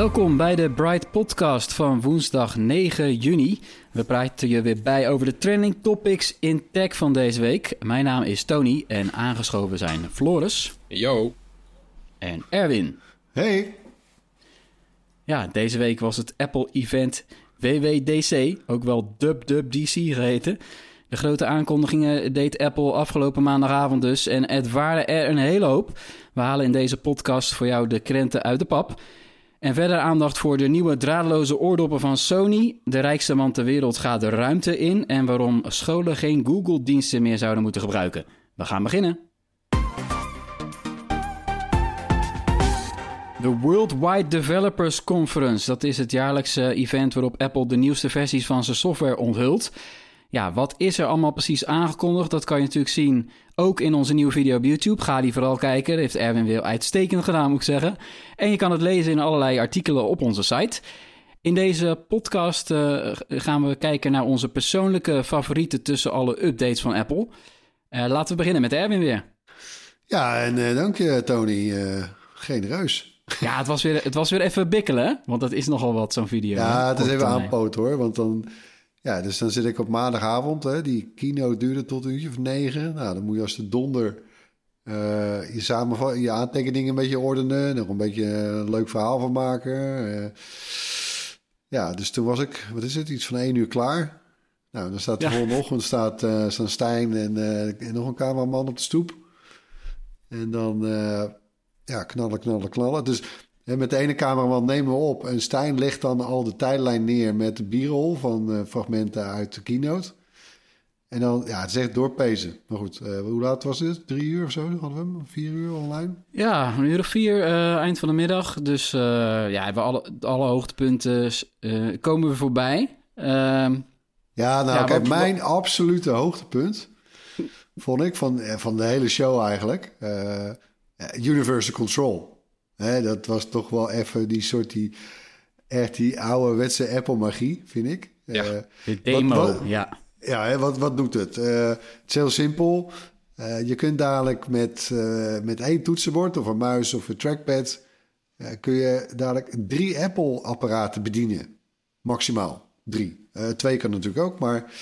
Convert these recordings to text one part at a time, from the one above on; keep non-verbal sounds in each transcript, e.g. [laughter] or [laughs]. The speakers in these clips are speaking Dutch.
Welkom bij de Bright Podcast van woensdag 9 juni. We praten je weer bij over de trending topics in tech van deze week. Mijn naam is Tony en aangeschoven zijn Floris. Yo. En Erwin. Hey. Ja, deze week was het Apple-event WWDC, ook wel DubDubDC geheten. De grote aankondigingen deed Apple afgelopen maandagavond dus en het waren er een hele hoop. We halen in deze podcast voor jou de krenten uit de pap. En verder aandacht voor de nieuwe draadloze oordoppen van Sony. De rijkste man ter wereld gaat de ruimte in. En waarom scholen geen Google-diensten meer zouden moeten gebruiken. We gaan beginnen. De Worldwide Developers Conference. Dat is het jaarlijkse event waarop Apple de nieuwste versies van zijn software onthult. Ja, wat is er allemaal precies aangekondigd? Dat kan je natuurlijk zien ook in onze nieuwe video op YouTube. Ga die vooral kijken. Dat heeft Erwin weer uitstekend gedaan, moet ik zeggen. En je kan het lezen in allerlei artikelen op onze site. In deze podcast uh, gaan we kijken naar onze persoonlijke favorieten tussen alle updates van Apple. Uh, laten we beginnen met Erwin weer. Ja, en uh, dank je Tony. genereus. Ja, het was, weer, het was weer even bikkelen, want dat is nogal wat zo'n video. Ja, het is even aanpoot hoor, want dan... Ja, dus dan zit ik op maandagavond. Hè, die keynote duurde tot een uurtje of negen. Nou, dan moet je als de donder uh, je, samen, je aantekeningen een beetje ordenen. Nog een beetje een leuk verhaal van maken. Uh, ja, dus toen was ik, wat is het, iets van één uur klaar. Nou, dan staat de ja. volgende ochtend staat, uh, staan Stijn en, en, nog een cameraman op de stoep. En dan ja, knallen, knallen, knallen. Dus en met de ene cameraman nemen we op en Stijn legt dan al de tijdlijn neer met de b-roll van uh, fragmenten uit de keynote. En dan, ja, het is echt doorpezen. Maar goed, uh, hoe laat was het? Drie uur of zo hadden we hem? Vier uur online? Ja, een uur of vier, uh, eind van de middag. Dus ja, hebben alle, alle hoogtepunten komen we voorbij. Ehm, ja, nou ja, kijk, mijn absolute hoogtepunt vond ik van, van de hele show eigenlijk... Universal Control. Hè, dat was toch wel even die soort die echt die ouderwetse Apple magie, vind ik. Ja, uh, de demo, wat, wat, ja. Ja, hè, wat, wat doet het? Uh, het is heel simpel. Uh, je kunt dadelijk met, met één toetsenbord of een muis of een trackpad... kun je dadelijk drie Apple-apparaten bedienen. Maximaal drie. twee kan natuurlijk ook, maar...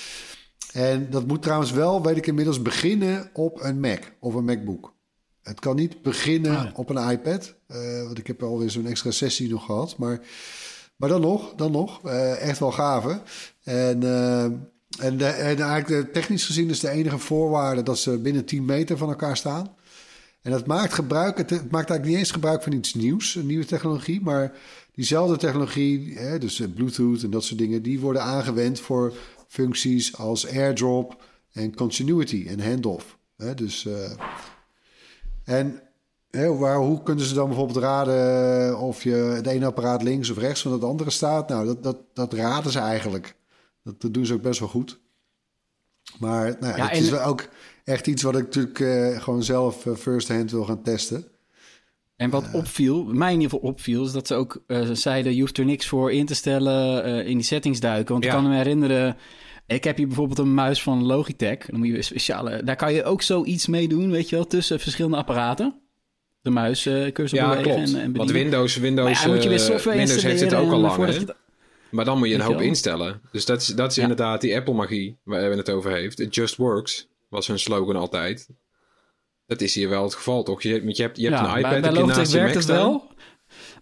En dat moet trouwens wel, weet ik inmiddels, beginnen op een Mac of een MacBook. Het kan niet beginnen ah, op een iPad. Uh, want ik heb alweer zo'n extra sessie nog gehad. Maar, maar dan nog, dan nog. Uh, echt wel gave. En, uh, en, de, en eigenlijk technisch gezien is de enige voorwaarde dat ze binnen 10 meter van elkaar staan. En dat maakt gebruik, het, het maakt eigenlijk niet eens gebruik van iets nieuws, een nieuwe technologie. Maar diezelfde technologie, hè, dus Bluetooth en dat soort dingen, die worden aangewend voor functies als airdrop en continuity en handoff. Hè, dus en waar, hoe kunnen ze dan bijvoorbeeld raden of je het ene apparaat links of rechts van het andere staat? Nou, dat, dat, dat raden ze eigenlijk. Dat, dat doen ze ook best wel goed. Maar nou, ja, het is wel ook echt iets wat ik natuurlijk uh, gewoon zelf uh, first hand wil gaan testen. En wat uh, opviel, mij in ieder geval opviel, is dat ze ook zeiden: je hoeft er niks voor in te stellen in die settings duiken. Want ja. ik kan me herinneren. Ik heb hier bijvoorbeeld een muis van Logitech. Dan moet je speciale. Daar kan je ook zoiets mee doen, weet je wel, tussen verschillende apparaten. De muis, uh, cursor ja, klopt. En, en Want Windows, Windows, ja, software Windows heeft het ook al lang. Maar dan moet je een hoop instellen. Dus dat is, dat is ja. inderdaad die Apple-magie waar we het over heeft. It just works was hun slogan altijd. Dat is hier wel het geval, toch? Je, je hebt, je hebt een iPad. Bij, bij Logitech werkt het wel,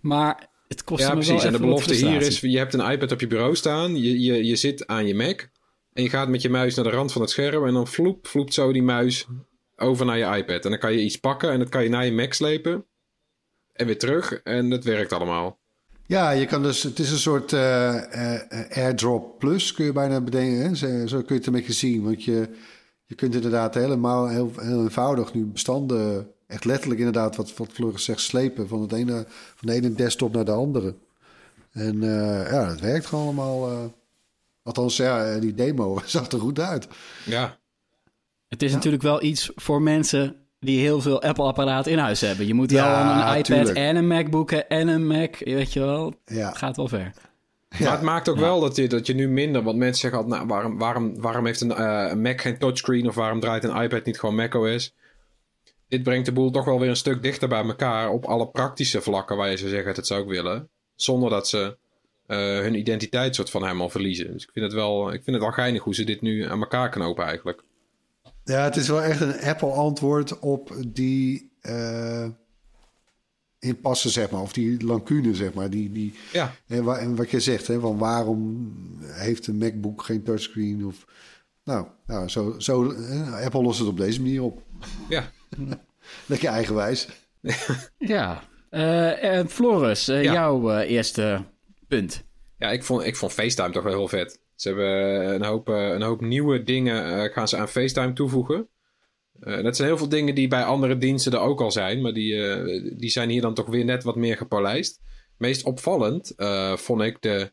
maar het kost ja, me precies. Wel en de belofte hier is: je hebt een iPad op je bureau staan, je, je, je zit aan je Mac. En je gaat met je muis naar de rand van het scherm en dan vloep, vloept zo die muis over naar je iPad. En dan kan je iets pakken en dat kan je naar je Mac slepen. En weer terug en het werkt allemaal. Ja, je kan dus, het is een soort uh, AirDrop Plus, kun je bijna bedenken. Zo, zo, kun je het een beetje zien. Want je, je kunt inderdaad helemaal heel, heel eenvoudig nu bestanden, echt letterlijk inderdaad, wat, wat Floris zegt, slepen van, het ene, van de ene desktop naar de andere. En uh, ja, dat werkt gewoon allemaal. Althans, ja, die demo [laughs] zag er goed uit. Ja. Het is natuurlijk wel iets voor mensen die heel veel Apple-apparaten in huis hebben. Je moet wel een iPad en een MacBook en een Mac, weet je wel. Ja. Het gaat wel ver. Maar het maakt ook wel dat je, dat je nu minder... Want mensen zeggen altijd, nou, waarom, waarom, waarom heeft een, uh, Mac geen touchscreen... of waarom draait een iPad niet gewoon macOS? Dit brengt de boel toch wel weer een stuk dichter bij elkaar... op alle praktische vlakken waar je zou zeggen, dat zou ik willen. Zonder dat ze uh, hun identiteit soort van helemaal verliezen. Dus ik vind, het wel, ik vind het wel geinig hoe ze dit nu aan elkaar knopen eigenlijk. Ja, het is wel echt een Apple-antwoord op die uh, impasse, zeg maar. Of die lacune, zeg maar. Die, die, ja. En, en wat je zegt, hè, van waarom heeft een MacBook geen touchscreen? Of, nou, nou zo, zo, Apple lost het op deze manier op. Ja. [laughs] Lekker eigenwijs. ja. Uh, Floris, uh, ja. jouw eerste punt. Ja, ik vond, ik vond FaceTime toch wel heel vet. Ze hebben een hoop, eh, een hoop nieuwe dingen uh, gaan ze aan FaceTime toevoegen. Dat zijn heel veel dingen die bij andere diensten er ook al zijn, maar die, die zijn hier dan toch weer net wat meer gepolijst. Meest opvallend vond ik de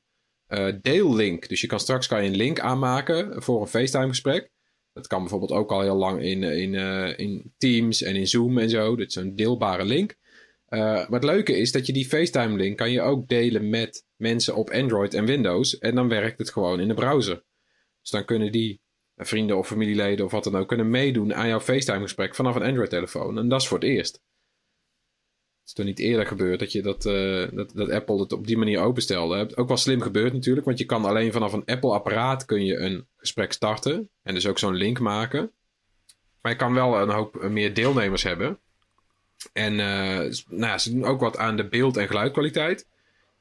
deellink. Dus je kan straks kan je een link aanmaken voor een FaceTime gesprek. Dat kan bijvoorbeeld ook al heel lang in, in, in Teams en in Zoom en zo. Dat is een deelbare link. Maar het leuke is dat je die FaceTime-link kan je ook delen met mensen op Android en Windows. En dan werkt het gewoon in de browser. Dus dan kunnen die eh, vrienden of familieleden of wat dan ook kunnen meedoen aan jouw FaceTime-gesprek vanaf een Android-telefoon. En dat is voor het eerst. Het is toch niet eerder gebeurd dat, je dat, uh, dat, dat Apple het op die manier openstelde. Ook wel slim gebeurd natuurlijk, want je kan alleen vanaf een Apple-apparaat kun je een gesprek starten. En dus ook zo'n link maken. Maar je kan wel een hoop meer deelnemers hebben. En uh, nou ze doen ook wat aan de beeld- en geluidkwaliteit.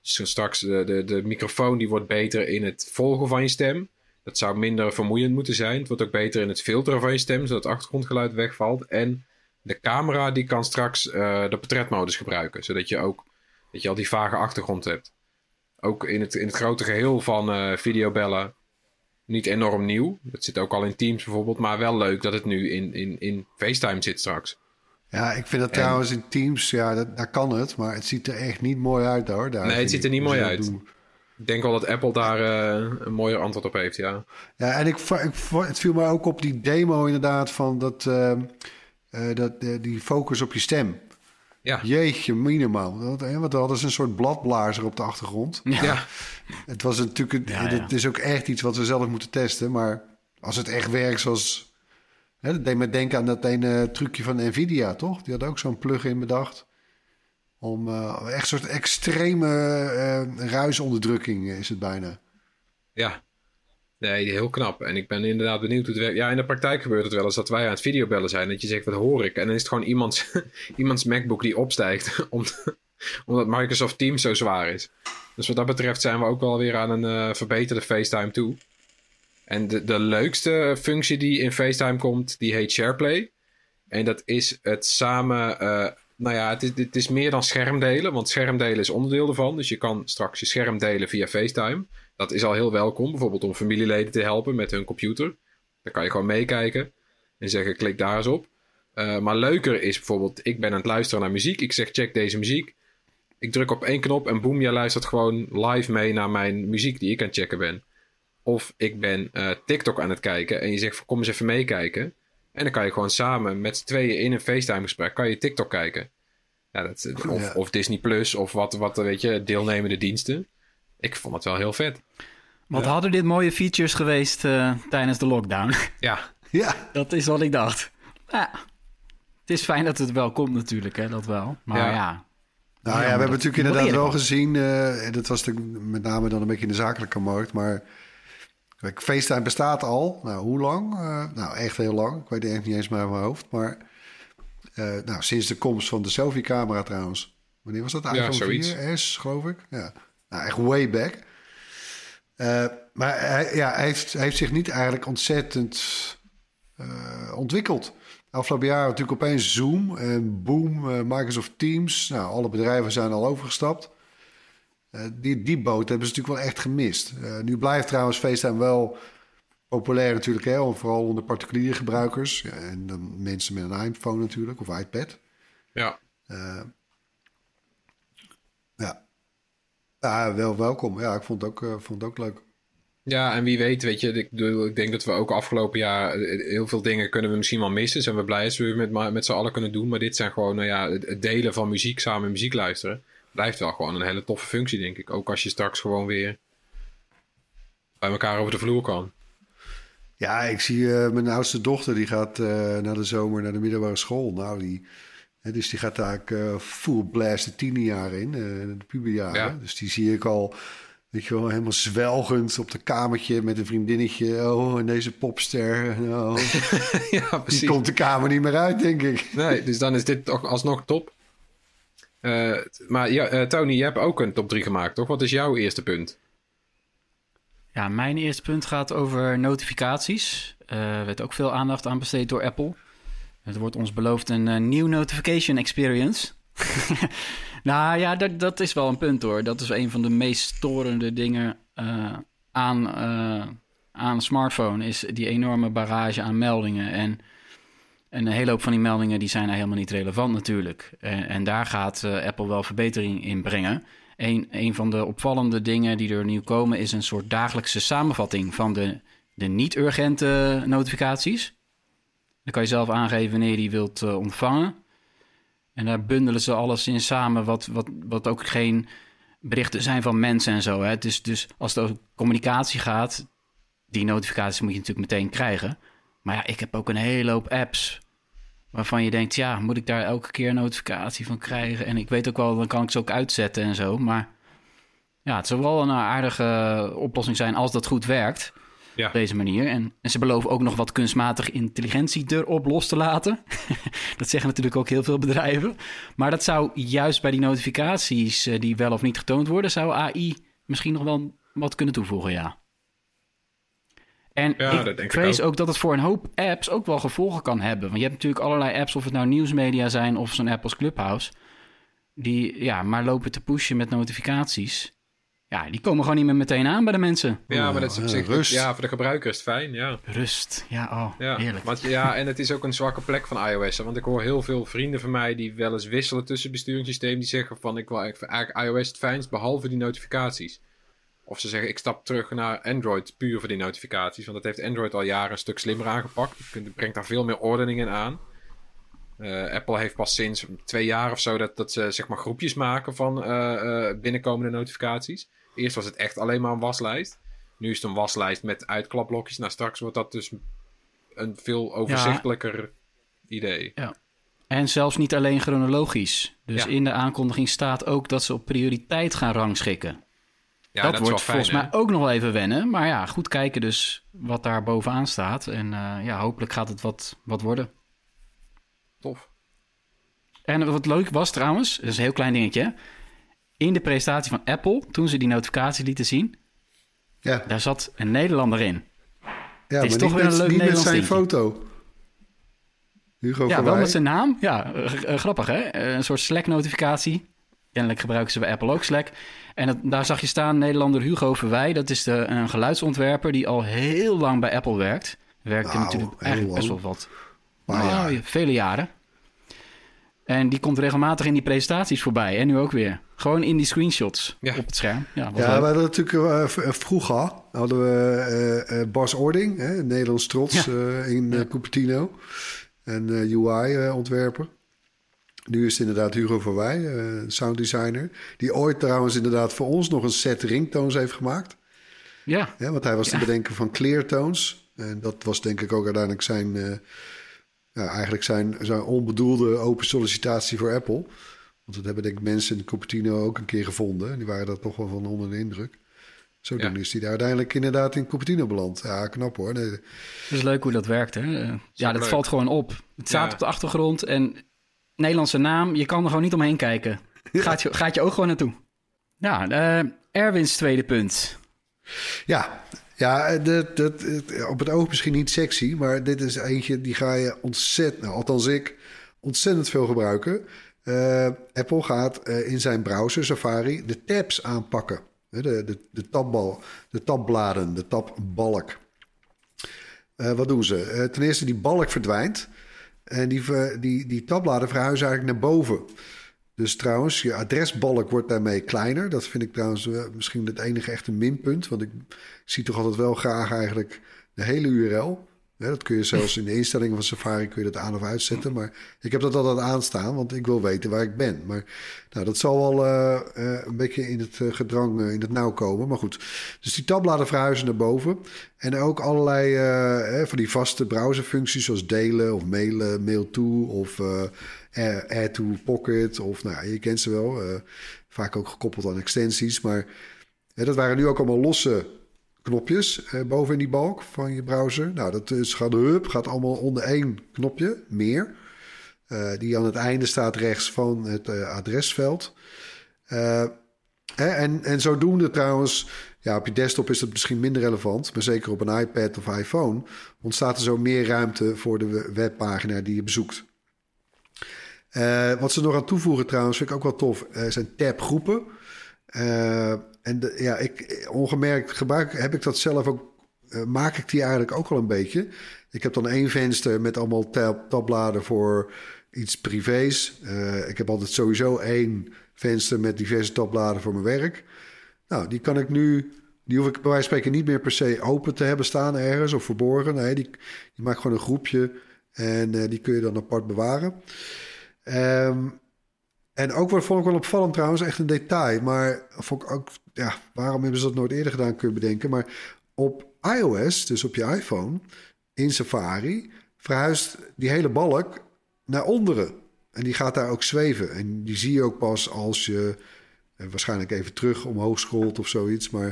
Dus straks de, de, de microfoon die wordt beter in het volgen van je stem. Dat zou minder vermoeiend moeten zijn. Het wordt ook beter in het filteren van je stem, zodat het achtergrondgeluid wegvalt. En de camera die kan straks uh, de portretmodus gebruiken, zodat je ook dat je al die vage achtergrond hebt. Ook in het, in het grote geheel van uh, videobellen niet enorm nieuw. Dat zit ook al in Teams bijvoorbeeld, maar wel leuk dat het nu in, in, in FaceTime zit straks. Ja, ik vind dat trouwens in Teams, ja, dat, daar kan het, maar het ziet er echt niet mooi uit hoor. Daar nee, het ziet er niet mooi uit. Ik denk wel dat Apple daar uh, een mooier antwoord op heeft, ja. Ja, en ik, ik, het viel me ook op die demo inderdaad van dat, uh, uh, dat die focus op je stem. Ja. Jeetje, minimaal. Want, hadden ze een soort bladblazer op de achtergrond. Ja. Het was natuurlijk, ja, ja. het is ook echt iets wat we zelf moeten testen, maar als het echt werkt zoals Dat deed me denken aan dat ene trucje van Nvidia, toch? Die had ook zo'n plugin bedacht. Om uh, echt een soort extreme uh, ruisonderdrukking is het bijna. Ja, nee, heel knap. En ik ben inderdaad benieuwd hoe het werkt. Ja, in de praktijk gebeurt het wel eens dat wij aan het videobellen zijn. Dat je zegt, wat hoor ik? En dan is het gewoon iemands, [laughs] iemands MacBook die opstijgt. [laughs] omdat Microsoft Teams zo zwaar is. Dus wat dat betreft zijn we ook wel weer aan een verbeterde FaceTime toe. En de, de leukste functie die in FaceTime komt, die heet SharePlay. En dat is het samen. Uh, nou ja, het is, het is meer dan schermdelen, want schermdelen is onderdeel ervan. Dus je kan straks je scherm delen via FaceTime. Dat is al heel welkom, bijvoorbeeld om familieleden te helpen met hun computer. Dan kan je gewoon meekijken en zeggen: klik daar eens op. Uh, maar leuker is bijvoorbeeld: ik ben aan het luisteren naar muziek. Ik zeg: check deze muziek. Ik druk op één knop en boem, jij luistert gewoon live mee naar mijn muziek die ik aan het checken ben. Of ik ben uh, TikTok aan het kijken en je zegt kom eens even meekijken. En dan kan je gewoon samen met z'n tweeën in een FaceTime gesprek kan je TikTok kijken. Ja, dat, of, of Disney Plus of wat, wat weet je, deelnemende diensten. Ik vond het wel heel vet. Wat hadden dit mooie features geweest uh, tijdens de lockdown? [laughs] Ja. ja. Dat is wat ik dacht. Ja. Het is fijn dat het wel komt natuurlijk, hè, dat wel. Maar ja. ja. Nou ja, we hebben natuurlijk inderdaad wel gezien, uh, dat was met name dan een beetje in de zakelijke markt, maar Kijk, FaceTime bestaat al. Nou, hoe lang? Uh, nou, echt heel lang. Ik weet het echt niet eens meer uit mijn hoofd. Maar uh, nou, sinds de komst van de selfie-camera trouwens. Wanneer was dat? iPhone ja, 4S, geloof ik. Ja, nou, echt way back. Uh, maar hij, ja, hij, heeft, hij heeft zich niet eigenlijk ontzettend ontwikkeld. Afgelopen jaar natuurlijk opeens Zoom en boom, Microsoft Teams. Nou, alle bedrijven zijn al overgestapt. Die, die boot hebben ze natuurlijk wel echt gemist. nu blijft trouwens FaceTime wel populair natuurlijk, hè, vooral onder particuliere gebruikers. Ja, en dan mensen met een iPhone natuurlijk, of iPad. Ja. ja. Ja, wel welkom. Ja, ik vond het ook, vond het ook leuk. Ja, en wie weet, weet je, ik, ik denk dat we ook afgelopen jaar eh, heel veel dingen kunnen we misschien wel missen. Zijn we blij dat we met, met z'n allen kunnen doen. Maar dit zijn gewoon, nou ja, het delen van muziek, samen muziek luisteren. Blijft wel gewoon een hele toffe functie, denk ik. Ook als je straks gewoon weer bij elkaar over de vloer kan. Ja, ik zie eh, mijn oudste dochter, die gaat uh, na de zomer naar de middelbare school. Nou, die, dus die gaat eigenlijk uh, full blast de tiende jaar in, de puberjaren. Ja. Dus die zie ik al Weet je wel, helemaal zwelgend op de kamertje met een vriendinnetje. Oh, en deze popster. Oh. [laughs] ja, precies. Die komt de kamer niet meer uit, denk ik. Nee, dus dan is dit toch alsnog top. Uh, maar ja, uh, Tony, je hebt ook een top 3 gemaakt, toch? Wat is jouw eerste punt? Ja, mijn eerste punt gaat over notificaties. Uh, er werd ook veel aandacht aan besteed door Apple. Het wordt ons beloofd een nieuw notification experience. [laughs] Nou ja, dat, dat is wel een punt hoor. Dat is een van de meest storende dingen aan, aan een smartphone. Is die enorme barrage aan meldingen. En, en een hele hoop van die meldingen die zijn helemaal niet relevant natuurlijk. En, en daar gaat uh, Apple wel verbetering in brengen. Een, van de opvallende dingen die er nu komen... is een soort dagelijkse samenvatting van de, de niet-urgente notificaties. Dan kan je zelf aangeven wanneer je die wilt ontvangen. En daar bundelen ze alles in samen, wat, wat, wat ook geen berichten zijn van mensen en zo. Hè. Dus, dus als het over communicatie gaat, die notificaties moet je natuurlijk meteen krijgen. Maar ja, ik heb ook een hele hoop apps waarvan je denkt, ja, moet ik daar elke keer een notificatie van krijgen? En ik weet ook wel, dan kan ik ze ook uitzetten en zo. Maar ja, het zou wel een aardige oplossing zijn als dat goed werkt. Ja. Op deze manier. En, en, ze beloven ook nog wat kunstmatige intelligentie erop los te laten. [laughs] dat zeggen natuurlijk ook heel veel bedrijven. Maar dat zou juist bij die notificaties eh, die wel of niet getoond worden, zou AI misschien nog wel wat kunnen toevoegen, ja. En ja, ik vrees ook. ook. dat het voor een hoop apps ook wel gevolgen kan hebben. Want je hebt natuurlijk allerlei apps, of het nou nieuwsmedia zijn of zo'n app als Clubhouse, die ja, maar lopen te pushen met notificaties. Ja, die komen gewoon niet meer meteen aan bij de mensen. Ja, maar dat is op zich... Rust. Ja, voor de gebruiker is het fijn, ja. Rust, ja, oh, ja. heerlijk. Want, ja, en het is ook een zwakke plek van iOS. Want ik hoor heel veel vrienden van mij die wel eens wisselen tussen besturingssysteem. Die zeggen van, ik wil eigenlijk iOS het fijnst, behalve die notificaties. Of ze zeggen, ik stap terug naar Android puur voor die notificaties. Want dat heeft Android al jaren een stuk slimmer aangepakt. Het brengt daar veel meer ordening in aan. Uh, Apple heeft pas sinds twee jaar of zo dat, dat ze zeg maar groepjes maken van uh, uh, binnenkomende notificaties. Eerst was het echt alleen maar een waslijst. Nu is het een waslijst met uitklapblokjes. Nou, straks wordt dat dus een veel overzichtelijker idee. Ja. En zelfs niet alleen chronologisch. Dus in de aankondiging staat ook dat ze op prioriteit gaan rangschikken. Ja, dat, wordt volgens mij ook nog wel even wennen. Maar ja, goed kijken dus wat daar bovenaan staat. En uh, ja, hopelijk gaat het wat, wat worden. Tof. En wat leuk was trouwens, dat is een heel klein dingetje in de presentatie van Apple, toen ze die notificatie lieten zien, ja. daar zat een Nederlander in. Ja, het is toch weer een leuk niet met zijn foto. Hugo ja, wel met zijn naam. Ja, uh, grappig hè? een soort Slack-notificatie. Kennelijk gebruiken ze bij Apple ook Slack. En daar zag je staan Nederlander Hugo Verwij. Dat is de, een geluidsontwerper die al heel lang bij Apple werkt. Werkte nou, natuurlijk eigenlijk best wel wat. Nou, vele jaren. En die komt regelmatig in die presentaties voorbij. En nu ook weer. Gewoon in die screenshots op het scherm. Ja, ja we hadden natuurlijk uh, vroeger hadden we uh, Bas Ording, hè, Nederlands trots in ja. Cupertino. En UI-ontwerper. Nu is het inderdaad Hugo van Wij, sounddesigner. Die ooit trouwens inderdaad voor ons nog een set ringtones heeft gemaakt. Ja. ja want hij was te bedenken van cleartones. En dat was denk ik ook uiteindelijk zijn ja, eigenlijk zijn, zijn onbedoelde open sollicitatie voor Apple. Want dat hebben denk ik mensen in Cupertino ook een keer gevonden. En die waren daar toch wel van onder de indruk. Zo ja. is hij daar uiteindelijk inderdaad in Cupertino beland. Ja, knap hoor. Nee. Het is leuk hoe dat werkt, hè? Ja, dat valt gewoon op. Het staat op de achtergrond en Nederlandse naam, je kan er gewoon niet omheen kijken. Gaat je, gaat je ook gewoon naartoe. Ja, uh, Erwins tweede punt. Ja, ja, dat, dat, op het oog misschien niet sexy, maar dit is eentje die ga je ontzettend, nou, althans ik, ontzettend veel gebruiken. Apple gaat in zijn browser Safari de tabs aanpakken. De, de, de, tabbal, de tabbladen, de tabbalk. wat doen ze? ten eerste, die balk verdwijnt. En die, die, die tabbladen verhuizen eigenlijk naar boven. Dus trouwens, je adresbalk wordt daarmee kleiner. Dat vind ik trouwens misschien het enige echte minpunt. Want ik zie toch altijd wel graag eigenlijk de hele URL. Dat kun je zelfs in de instellingen van Safari kun je dat aan of uitzetten. Maar ik heb dat altijd aanstaan, want ik wil weten waar ik ben. Maar nou, dat zal wel uh, uh, een beetje in het uh, gedrang, in het nauw komen. Maar goed, dus die tabbladen verhuizen naar boven. En ook allerlei van die vaste browserfuncties zoals delen of mailen, mail to of add to pocket. Of nou, je kent ze wel. vaak ook gekoppeld aan extensies. Maar dat waren nu ook allemaal losse knopjes eh, boven in die balk van je browser. Nou, dat is, gaat, gaat allemaal onder één knopje, meer. Uh, die aan het einde staat rechts van het uh, adresveld. Uh, en, en zodoende trouwens, ja, op je desktop is het misschien minder relevant, maar zeker op een iPad of iPhone ontstaat er zo meer ruimte voor de webpagina die je bezoekt. wat ze nog aan toevoegen trouwens, vind ik ook wel tof, zijn tabgroepen. En ja, ik, ongemerkt gebruik heb ik dat zelf ook. Uh, maak ik die eigenlijk ook al een beetje. Ik heb dan één venster met allemaal tab, tabbladen voor iets privés. Uh, ik heb altijd sowieso één venster met diverse tabbladen voor mijn werk. Nou, die kan ik nu. Die hoef ik bij wijze van spreken niet meer per se open te hebben staan ergens of verborgen. Nee, die, die maakt gewoon een groepje en uh, die kun je dan apart bewaren. Um, en ook wat vond ik wel opvallend trouwens, echt een detail. Maar vond ik ook, ja, waarom hebben ze dat nooit eerder gedaan, kun je bedenken. Maar op iOS, dus op je iPhone, in Safari, verhuist die hele balk naar onderen. En die gaat daar ook zweven. En die zie je ook pas als je eh, waarschijnlijk even terug omhoog scrolt of zoiets. Maar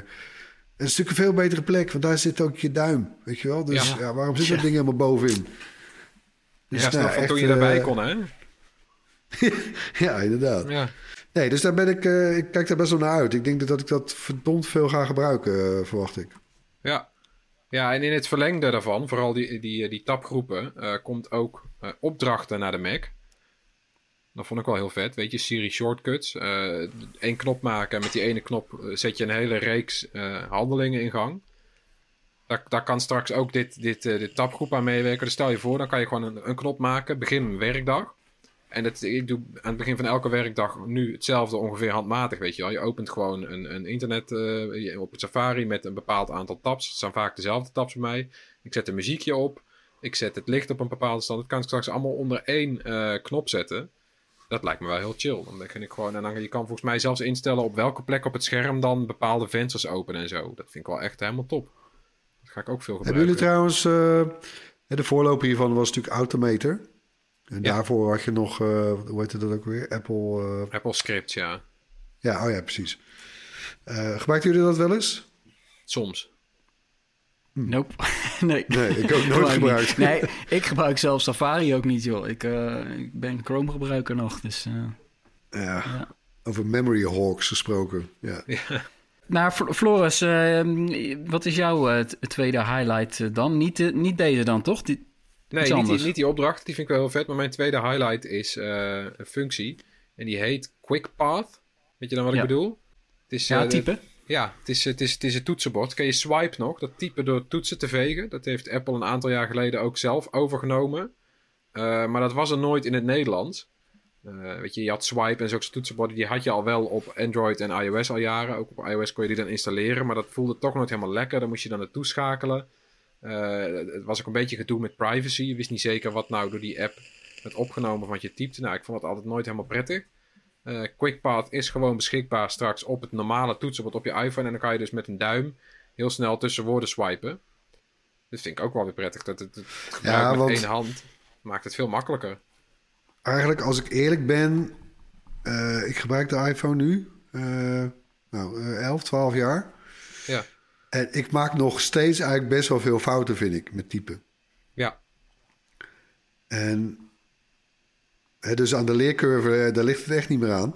het is natuurlijk een veel betere plek, want daar zit ook je duim. Weet je wel? Dus ja, waarom zit dat ding helemaal bovenin? Dus, ja, nou, toen je daarbij uh, kon, hè? [laughs] ja, inderdaad. Ja. Nee, dus daar ben ik, uh, ik kijk daar best wel naar uit. Ik denk dat ik dat verdomd veel ga gebruiken, uh, verwacht ik. Ja. ja, en in het verlengde daarvan, vooral die, die, die tabgroepen, uh, komt ook opdrachten naar de Mac. Dat vond ik wel heel vet. Weet je, Siri shortcuts. Eén knop maken en met die ene knop zet je een hele reeks handelingen in gang. Daar, daar kan straks ook dit, dit, dit tabgroep aan meewerken. Dus stel je voor, dan kan je gewoon een, een knop maken, begin een werkdag. En dat, ik doe aan het begin van elke werkdag nu hetzelfde ongeveer handmatig, weet je wel. Je opent gewoon een, een internet uh, op het Safari met een bepaald aantal tabs. Het zijn vaak dezelfde tabs voor mij. Ik zet een muziekje op. Ik zet het licht op een bepaalde stand. Dat kan ik straks allemaal onder één uh, knop zetten. Dat lijkt me wel heel chill. Dan begin ik gewoon, en dan, je kan volgens mij zelfs instellen op welke plek op het scherm dan bepaalde vensters openen en zo. Dat vind ik wel echt helemaal top. Dat ga ik ook veel gebruiken. Hebben jullie trouwens, uh, de voorloper hiervan was natuurlijk Automator. En daarvoor had je nog, uh, hoe heet dat ook weer? Apple... Uh... Apple Script, ja. Ja, oh ja, precies. Uh, gebruiken jullie dat wel eens? Soms. Hm. Nope. [laughs] nee. Nee, ik ook nooit gebruikt. nee, ik gebruik zelf Safari ook niet, joh. Ik, ik ben Chrome-gebruiker nog, dus... Ja. ja. over memory hawks gesproken, ja. ja. Nou, Floris, wat is jouw tweede highlight dan? Niet, niet deze dan, toch? Die, Nee, niet die, niet die, opdracht. Die vind ik wel heel vet. Maar mijn tweede highlight is uh, een functie. En die heet Quick Path. Weet je dan wat ik bedoel? Het is, ja, uh, typen. Ja, het is, het, is, het is het toetsenbord. Kan je swipe nog? Dat typen door toetsen te vegen. Dat heeft Apple een aantal jaar geleden ook zelf overgenomen. Uh, maar dat was er nooit in het Nederlands. weet je, je had swipe en zulke toetsenborden. Die had je al wel op Android en iOS al jaren. Ook op iOS kon je die dan installeren. Maar dat voelde toch nooit helemaal lekker. Dan moest je dan naartoe schakelen. Uh, het was ook een beetje gedoe met privacy. Je wist niet zeker wat nou door die app werd opgenomen van je typte. Nou, ik vond het altijd nooit helemaal prettig. Uh, QuickPath is gewoon beschikbaar straks op het normale toetsenbord op je iPhone. En dan kan je dus met een duim heel snel tussen woorden swipen. Dat vind ik ook wel weer prettig. Dat het, het gebruik met één hand maakt het veel makkelijker. Eigenlijk, als ik eerlijk ben, uh, ik gebruik de iPhone nu. nou, 11, 12 jaar. Ja. En ik maak nog steeds eigenlijk best wel veel fouten, vind ik, met typen. Ja. En hè, dus aan de leercurve, eh, daar ligt het echt niet meer aan.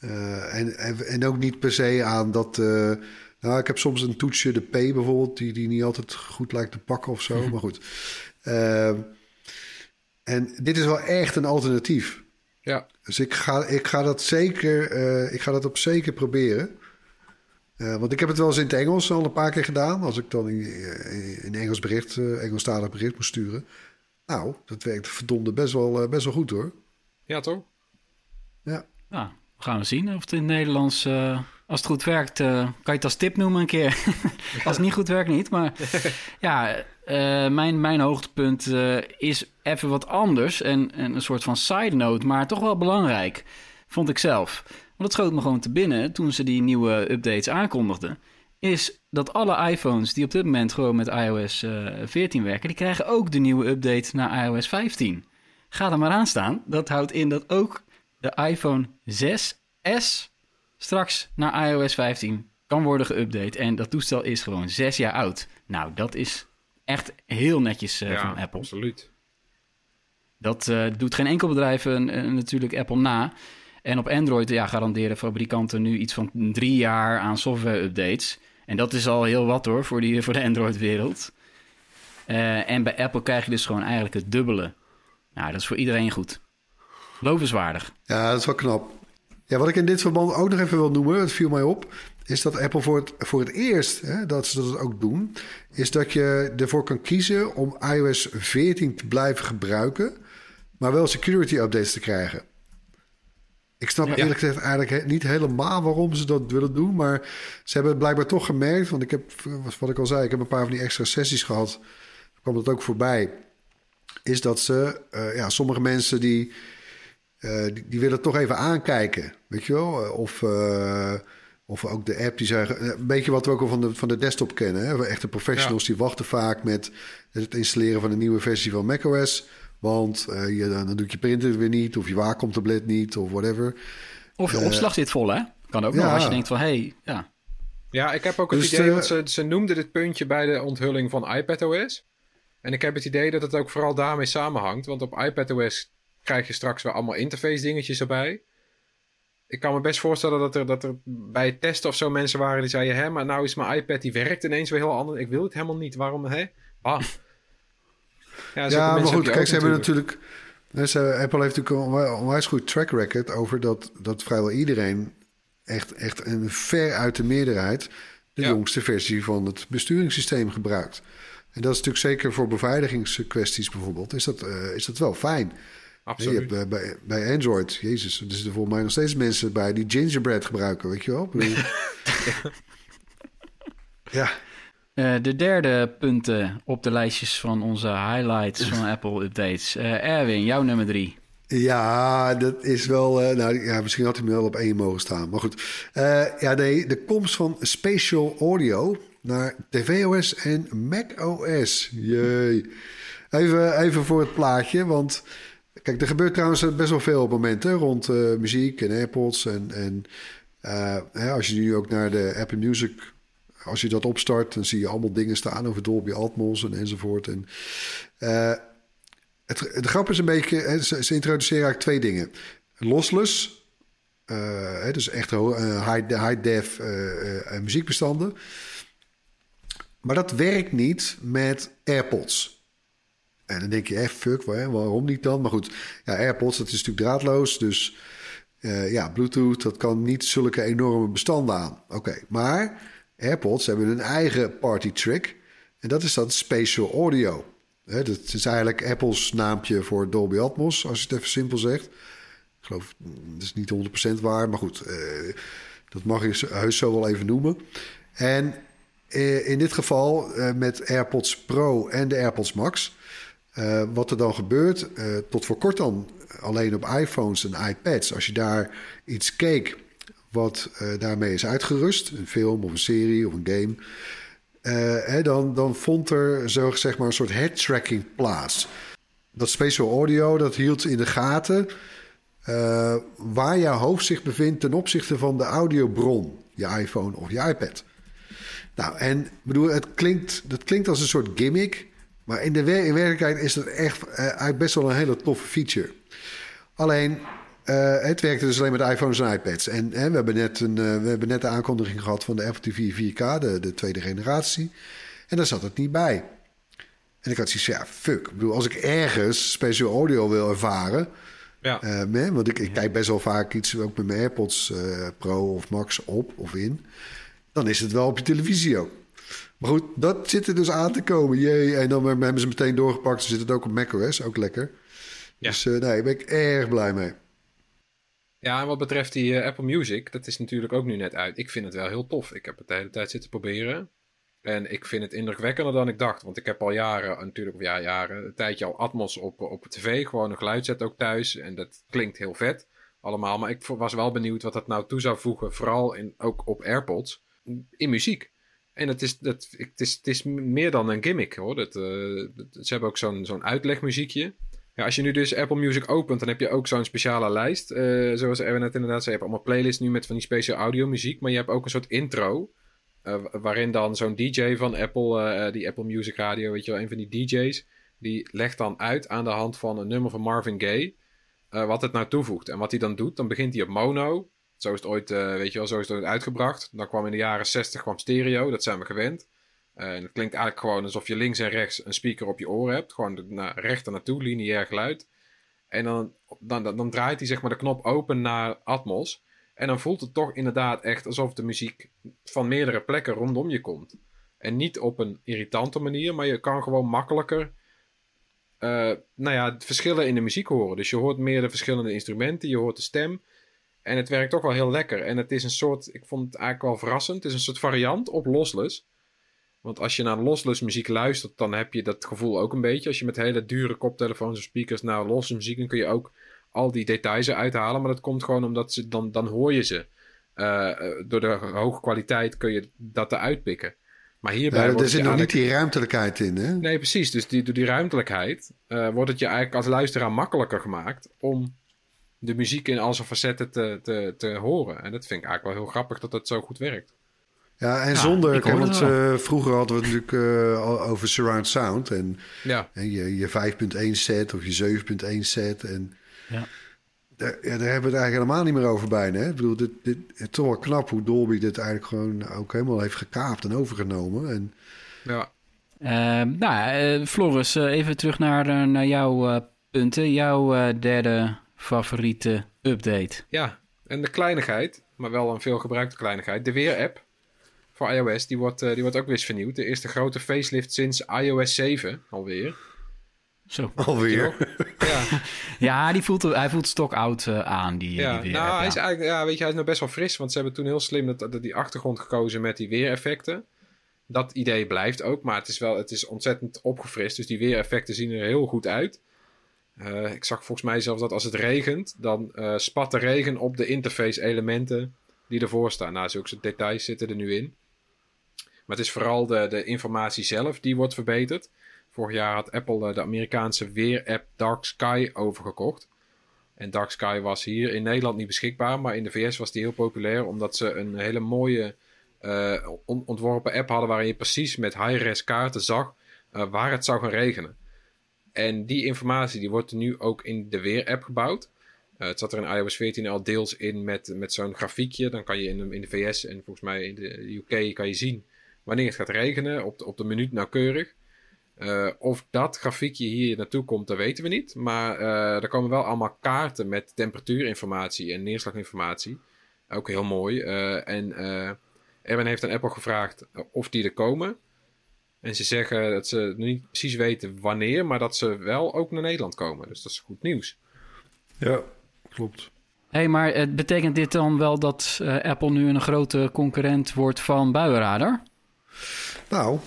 Uh, en, en, ook niet per se aan dat. Uh, nou, ik heb soms een toetsje, de P bijvoorbeeld, die, die niet altijd goed lijkt te pakken of zo. [laughs] Maar goed. Uh, en dit is wel echt een alternatief. Ja. Dus ik ga, ik ga dat zeker, ik ga dat op zeker proberen. Want ik heb het wel eens in het Engels al een paar keer gedaan. Als ik dan in, in Engels bericht, Engelstalig bericht moest sturen. Nou, dat werkt verdomde best wel, best wel goed hoor. Ja, toch? Ja. Nou, gaan we zien of het in het Nederlands... als het goed werkt, kan je het als tip noemen een keer. [laughs] als het niet goed werkt, niet. Maar [laughs] ja, uh, mijn, mijn hoogtepunt uh, is even wat anders. En, en, een soort van side note, maar toch wel belangrijk. Vond ik zelf. Want het schoot me gewoon te binnen toen ze die nieuwe updates aankondigden. Is dat alle iPhones die op dit moment gewoon met iOS uh, eh, 14 werken, die krijgen ook de nieuwe update naar iOS 15. Ga er maar aan staan. Dat houdt in dat ook de iPhone 6S straks naar iOS 15 kan worden geüpdate. En dat toestel is gewoon zes jaar oud. Nou, dat is echt heel netjes uh, van Apple. Absoluut. Dat uh, doet geen enkel bedrijf natuurlijk Apple na. En op Android ja, garanderen fabrikanten nu iets van drie jaar aan software-updates. En dat is al heel wat hoor voor, die, voor de Android-wereld. en bij Apple krijg je dus gewoon eigenlijk het dubbele. Nou, dat is voor iedereen goed. Lovenswaardig. Ja, dat is wel knap. Ja, wat ik in dit verband ook nog even wil noemen, het viel mij op is dat Apple voor het, voor het eerst, hè, dat ze dat ook doen, is dat je ervoor kan kiezen om iOS 14 te blijven gebruiken, maar wel security updates te krijgen. Ik snap eerlijk gezegd eigenlijk niet helemaal waarom ze dat willen doen, maar ze hebben het blijkbaar toch gemerkt, want ik heb, wat ik al zei, ik heb een paar van die extra sessies gehad, kwam dat ook voorbij, is dat ze, uh, ja, sommige mensen die, uh, die, die, willen toch even aankijken, weet je wel, of... Uh, of ook de app die zeggen, eh, een beetje wat we ook al van de, van de desktop kennen. Hè? Echte professionals die wachten vaak met het installeren van een nieuwe versie van macOS. Want uh, je, dan doet je printer weer niet, of je Wacom-tablet niet, of whatever. Of je uh, opslag zit vol, hè? Kan ook ja. nog als je denkt van, hé, hey, ja. Ja, ik heb ook het dus idee, want ze, ze noemden dit puntje bij de onthulling van iPadOS. En ik heb het idee dat het ook vooral daarmee samenhangt. Want op iPadOS krijg je straks weer allemaal interface dingetjes erbij ik kan me best voorstellen dat er, dat er bij het testen of zo mensen waren die zeiden: hè, maar nou is mijn iPad die werkt ineens weer heel anders. Ik wil het helemaal niet. Waarom? Hè? Ah. Ja, ja maar goed, kijk, ze hebben natuurlijk. Ze, Apple heeft natuurlijk een onwijs goed track record over dat, dat vrijwel iedereen, echt, echt een ver uit de meerderheid, de jongste versie van het besturingssysteem gebruikt. En dat is natuurlijk zeker voor beveiligingskwesties bijvoorbeeld, is dat, uh, is dat wel fijn. Absoluut. Je hebt, bij, bij Android, jezus, er zitten volgens mij nog steeds mensen bij die gingerbread gebruiken, weet je wel? [laughs] ja. Uh, de derde punten op de lijstjes van onze highlights van [laughs] Apple updates. Uh, Erwin, jouw nummer drie. Ja, dat is wel. Uh, nou, ja, misschien had hij wel op één mogen staan. Maar goed. ja, nee, de komst van spatial audio naar tvOS en macOS. Jee. Even, even voor het plaatje, want Kijk, er gebeurt trouwens best wel veel op momenten rond muziek en AirPods. En, en hè, als je nu ook naar de Apple Music, als je dat opstart, dan zie je allemaal dingen staan over Dolby Atmos en enzovoort. En, uh, het, de grap is een beetje, hè, ze, ze, introduceren eigenlijk twee dingen. Lossless, hè, dus echt high, high def muziekbestanden. Maar dat werkt niet met AirPods. En dan denk je, eh, fuck, waarom niet dan? Maar goed, ja, AirPods, dat is natuurlijk draadloos. Dus uh, ja, Bluetooth, dat kan niet zulke enorme bestanden aan. Oké, maar AirPods hebben een eigen party trick. En dat is dat spatial audio. Hè, dat is eigenlijk Apple's naampje voor Dolby Atmos, als je het even simpel zegt. Ik geloof, dat is niet 100% waar, maar goed, uh, dat mag je heus zo wel even noemen. En uh, in dit geval met AirPods Pro en de AirPods Max wat er dan gebeurt, tot voor kort dan alleen op iPhones en iPads. Als je daar iets keek wat uh, daarmee is uitgerust, een film of een serie of een game, hè, dan, dan vond er zo zeg maar een soort head tracking plaats. Dat spatial audio dat hield in de gaten waar jouw hoofd zich bevindt ten opzichte van de audiobron, je iPhone of je iPad. Nou, en bedoel, het klinkt, dat klinkt als een soort gimmick. Maar in de in werkelijkheid is dat echt best wel een hele toffe feature. Alleen, uh, het werkte dus alleen met iPhones en iPads. En we, hebben net een, uh, we hebben net de aankondiging gehad van de Apple TV 4K, de, de tweede generatie. En daar zat het niet bij. En ik had zoiets ja, fuck. Ik bedoel, als ik ergens special audio wil ervaren... Ja. Uh, want ik, ik, kijk best wel vaak iets, ook met mijn AirPods Pro of Max op of in. Dan is het wel op je televisie ook. Maar goed, dat zit er dus aan te komen. Jee, en dan hebben ze meteen doorgepakt. Ze zit het ook op macOS, ook lekker. Ja. Dus nee, daar ben ik erg blij mee. Ja, en wat betreft die uh, Apple Music, dat is natuurlijk ook nu net uit. Ik vind het wel heel tof. Ik heb het de hele tijd zitten proberen. En ik vind het indrukwekkender dan ik dacht. Want ik heb al jaren, natuurlijk, of ja, jaren, een tijdje al Atmos op, op tv. Gewoon een geluidset ook thuis. En dat klinkt heel vet allemaal. Maar ik was wel benieuwd wat dat nou toe zou voegen. Vooral in, ook op AirPods. In muziek. En het is, dat, het, is, het is meer dan een gimmick hoor. Dat, uh, ze hebben ook zo'n zo'n uitlegmuziekje. Ja, als je nu dus Apple Music opent, dan heb je ook zo'n speciale lijst. Uh, zoals Erwin net inderdaad zei, je hebt allemaal playlists nu met van die speciale audio muziek. Maar je hebt ook een soort intro. Uh, waarin dan zo'n DJ van Apple, uh, die Apple Music Radio, weet je wel, een van die DJ's. Die legt dan uit aan de hand van een nummer van Marvin Gaye. wat het nou toevoegt. En wat hij dan doet, dan begint hij op mono. Zo is het ooit, weet je wel, zo is het ooit uitgebracht. Dan kwam in de jaren 60 kwam stereo, dat zijn we gewend. En het klinkt eigenlijk gewoon alsof je links en rechts een speaker op je oren hebt. Gewoon naar rechter naartoe, lineair geluid. En dan, dan, dan, draait hij zeg maar de knop open naar Atmos. En dan voelt het toch inderdaad echt alsof de muziek van meerdere plekken rondom je komt. En niet op een irritante manier, maar je kan gewoon makkelijker uh, nou ja, verschillen in de muziek horen. Dus je hoort meer de verschillende instrumenten, je hoort de stem. En het werkt toch wel heel lekker. En het is een soort, ik vond het eigenlijk wel verrassend, het is een soort variant op Lossless. Want als je naar lossless muziek luistert, dan heb je dat gevoel ook een beetje. Als je met hele dure koptelefoons of speakers naar losse muziek, dan kun je ook al die details eruit halen. Maar dat komt gewoon omdat ze dan, dan hoor je ze. Uh, door de hoge kwaliteit kun je dat eruit pikken. Maar hierbij. Ja, er zit nog niet die ruimtelijkheid in, hè? Nee, precies. Dus die, door die ruimtelijkheid uh, wordt het je eigenlijk als luisteraar makkelijker gemaakt om de muziek in al zijn facetten te, te, te horen. En dat vind ik eigenlijk wel heel grappig dat dat zo goed werkt. Ja, en zonder, kijk, want uh, vroeger hadden we het natuurlijk uh, over surround sound. En, ja. en je, je 5.1 set of je 7.1 set. En ja. Daar, ja, daar hebben we het eigenlijk helemaal niet meer over bijna. Hè? Ik bedoel, dit, dit, het is toch wel knap hoe Dolby dit eigenlijk gewoon ook helemaal heeft gekaapt en overgenomen. En, ja. Uh, nou, Floris, even terug naar, naar jouw punten. Jouw derde favoriete update. Ja, en de kleinigheid, maar wel een veel gebruikte kleinigheid. De Weer-app voor iOS, die wordt, uh, die wordt ook weer eens vernieuwd. De eerste grote facelift sinds iOS 7 alweer. Zo. Alweer? [laughs] Ja, ja die voelt, hij voelt stok oud uh, aan, die, ja, die nou, hij is eigenlijk, ja, weet je, hij is nog best wel fris. Want ze hebben toen heel slim dat, die achtergrond gekozen met die weereffecten. Dat idee blijft ook, maar het is wel het is ontzettend opgefrist. Dus die weereffecten zien er heel goed uit. Uh, ik zag volgens mij zelfs dat als het regent, dan uh, spat de regen op de interface elementen die ervoor staan. Nou, zulke details zitten er nu in. Maar het is vooral de, de informatie zelf die wordt verbeterd. Vorig jaar had Apple eh, de Amerikaanse weer-app Dark Sky overgekocht. En Dark Sky was hier in Nederland niet beschikbaar, maar in de VS was die heel populair omdat ze een hele mooie uh, ontworpen app hadden waarin je precies met high-res kaarten zag uh, waar het zou gaan regenen. En die informatie die wordt nu ook in de weer-app gebouwd. Het zat er in iOS 14 al deels in met, met zo'n grafiekje. Dan kan je in in de VS en volgens mij in de UK kan je zien wanneer het gaat regenen, op de, op de minuut nauwkeurig. Uh, of dat grafiekje hier naartoe komt, dat weten we niet. Maar uh, er komen wel allemaal kaarten met temperatuurinformatie en neerslaginformatie. Ook heel mooi. Uh, en Erwin heeft aan Apple gevraagd of die er komen. En ze zeggen dat ze niet precies weten wanneer, maar dat ze wel ook naar Nederland komen. Dus dat is goed nieuws. Ja, klopt. hey, maar betekent dit dan wel dat Apple nu een grote concurrent wordt van Buienradar? Nou,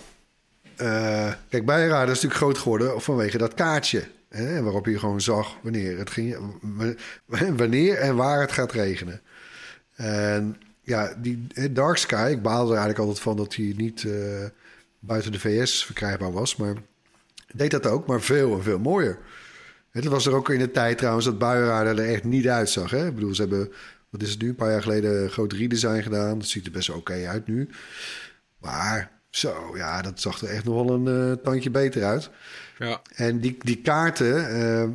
uh, kijk, bijraden is natuurlijk groot geworden vanwege dat kaartje. Hè, waarop je gewoon zag wanneer, het ging, [laughs] wanneer en waar het gaat regenen. En ja, die Dark Sky, ik baalde er eigenlijk altijd van dat hij niet uh, buiten de VS verkrijgbaar was. Maar deed dat ook, maar veel en veel mooier. Het was er ook in de tijd trouwens dat buienradar er echt niet uitzag. Hè? Ik bedoel, ze hebben, wat is het nu, een paar jaar geleden groot redesign gedaan. Dat ziet er best oké uit nu. Maar zo, ja, dat zag er echt nog wel een uh, tandje beter uit. Ja. En die, die kaarten, uh,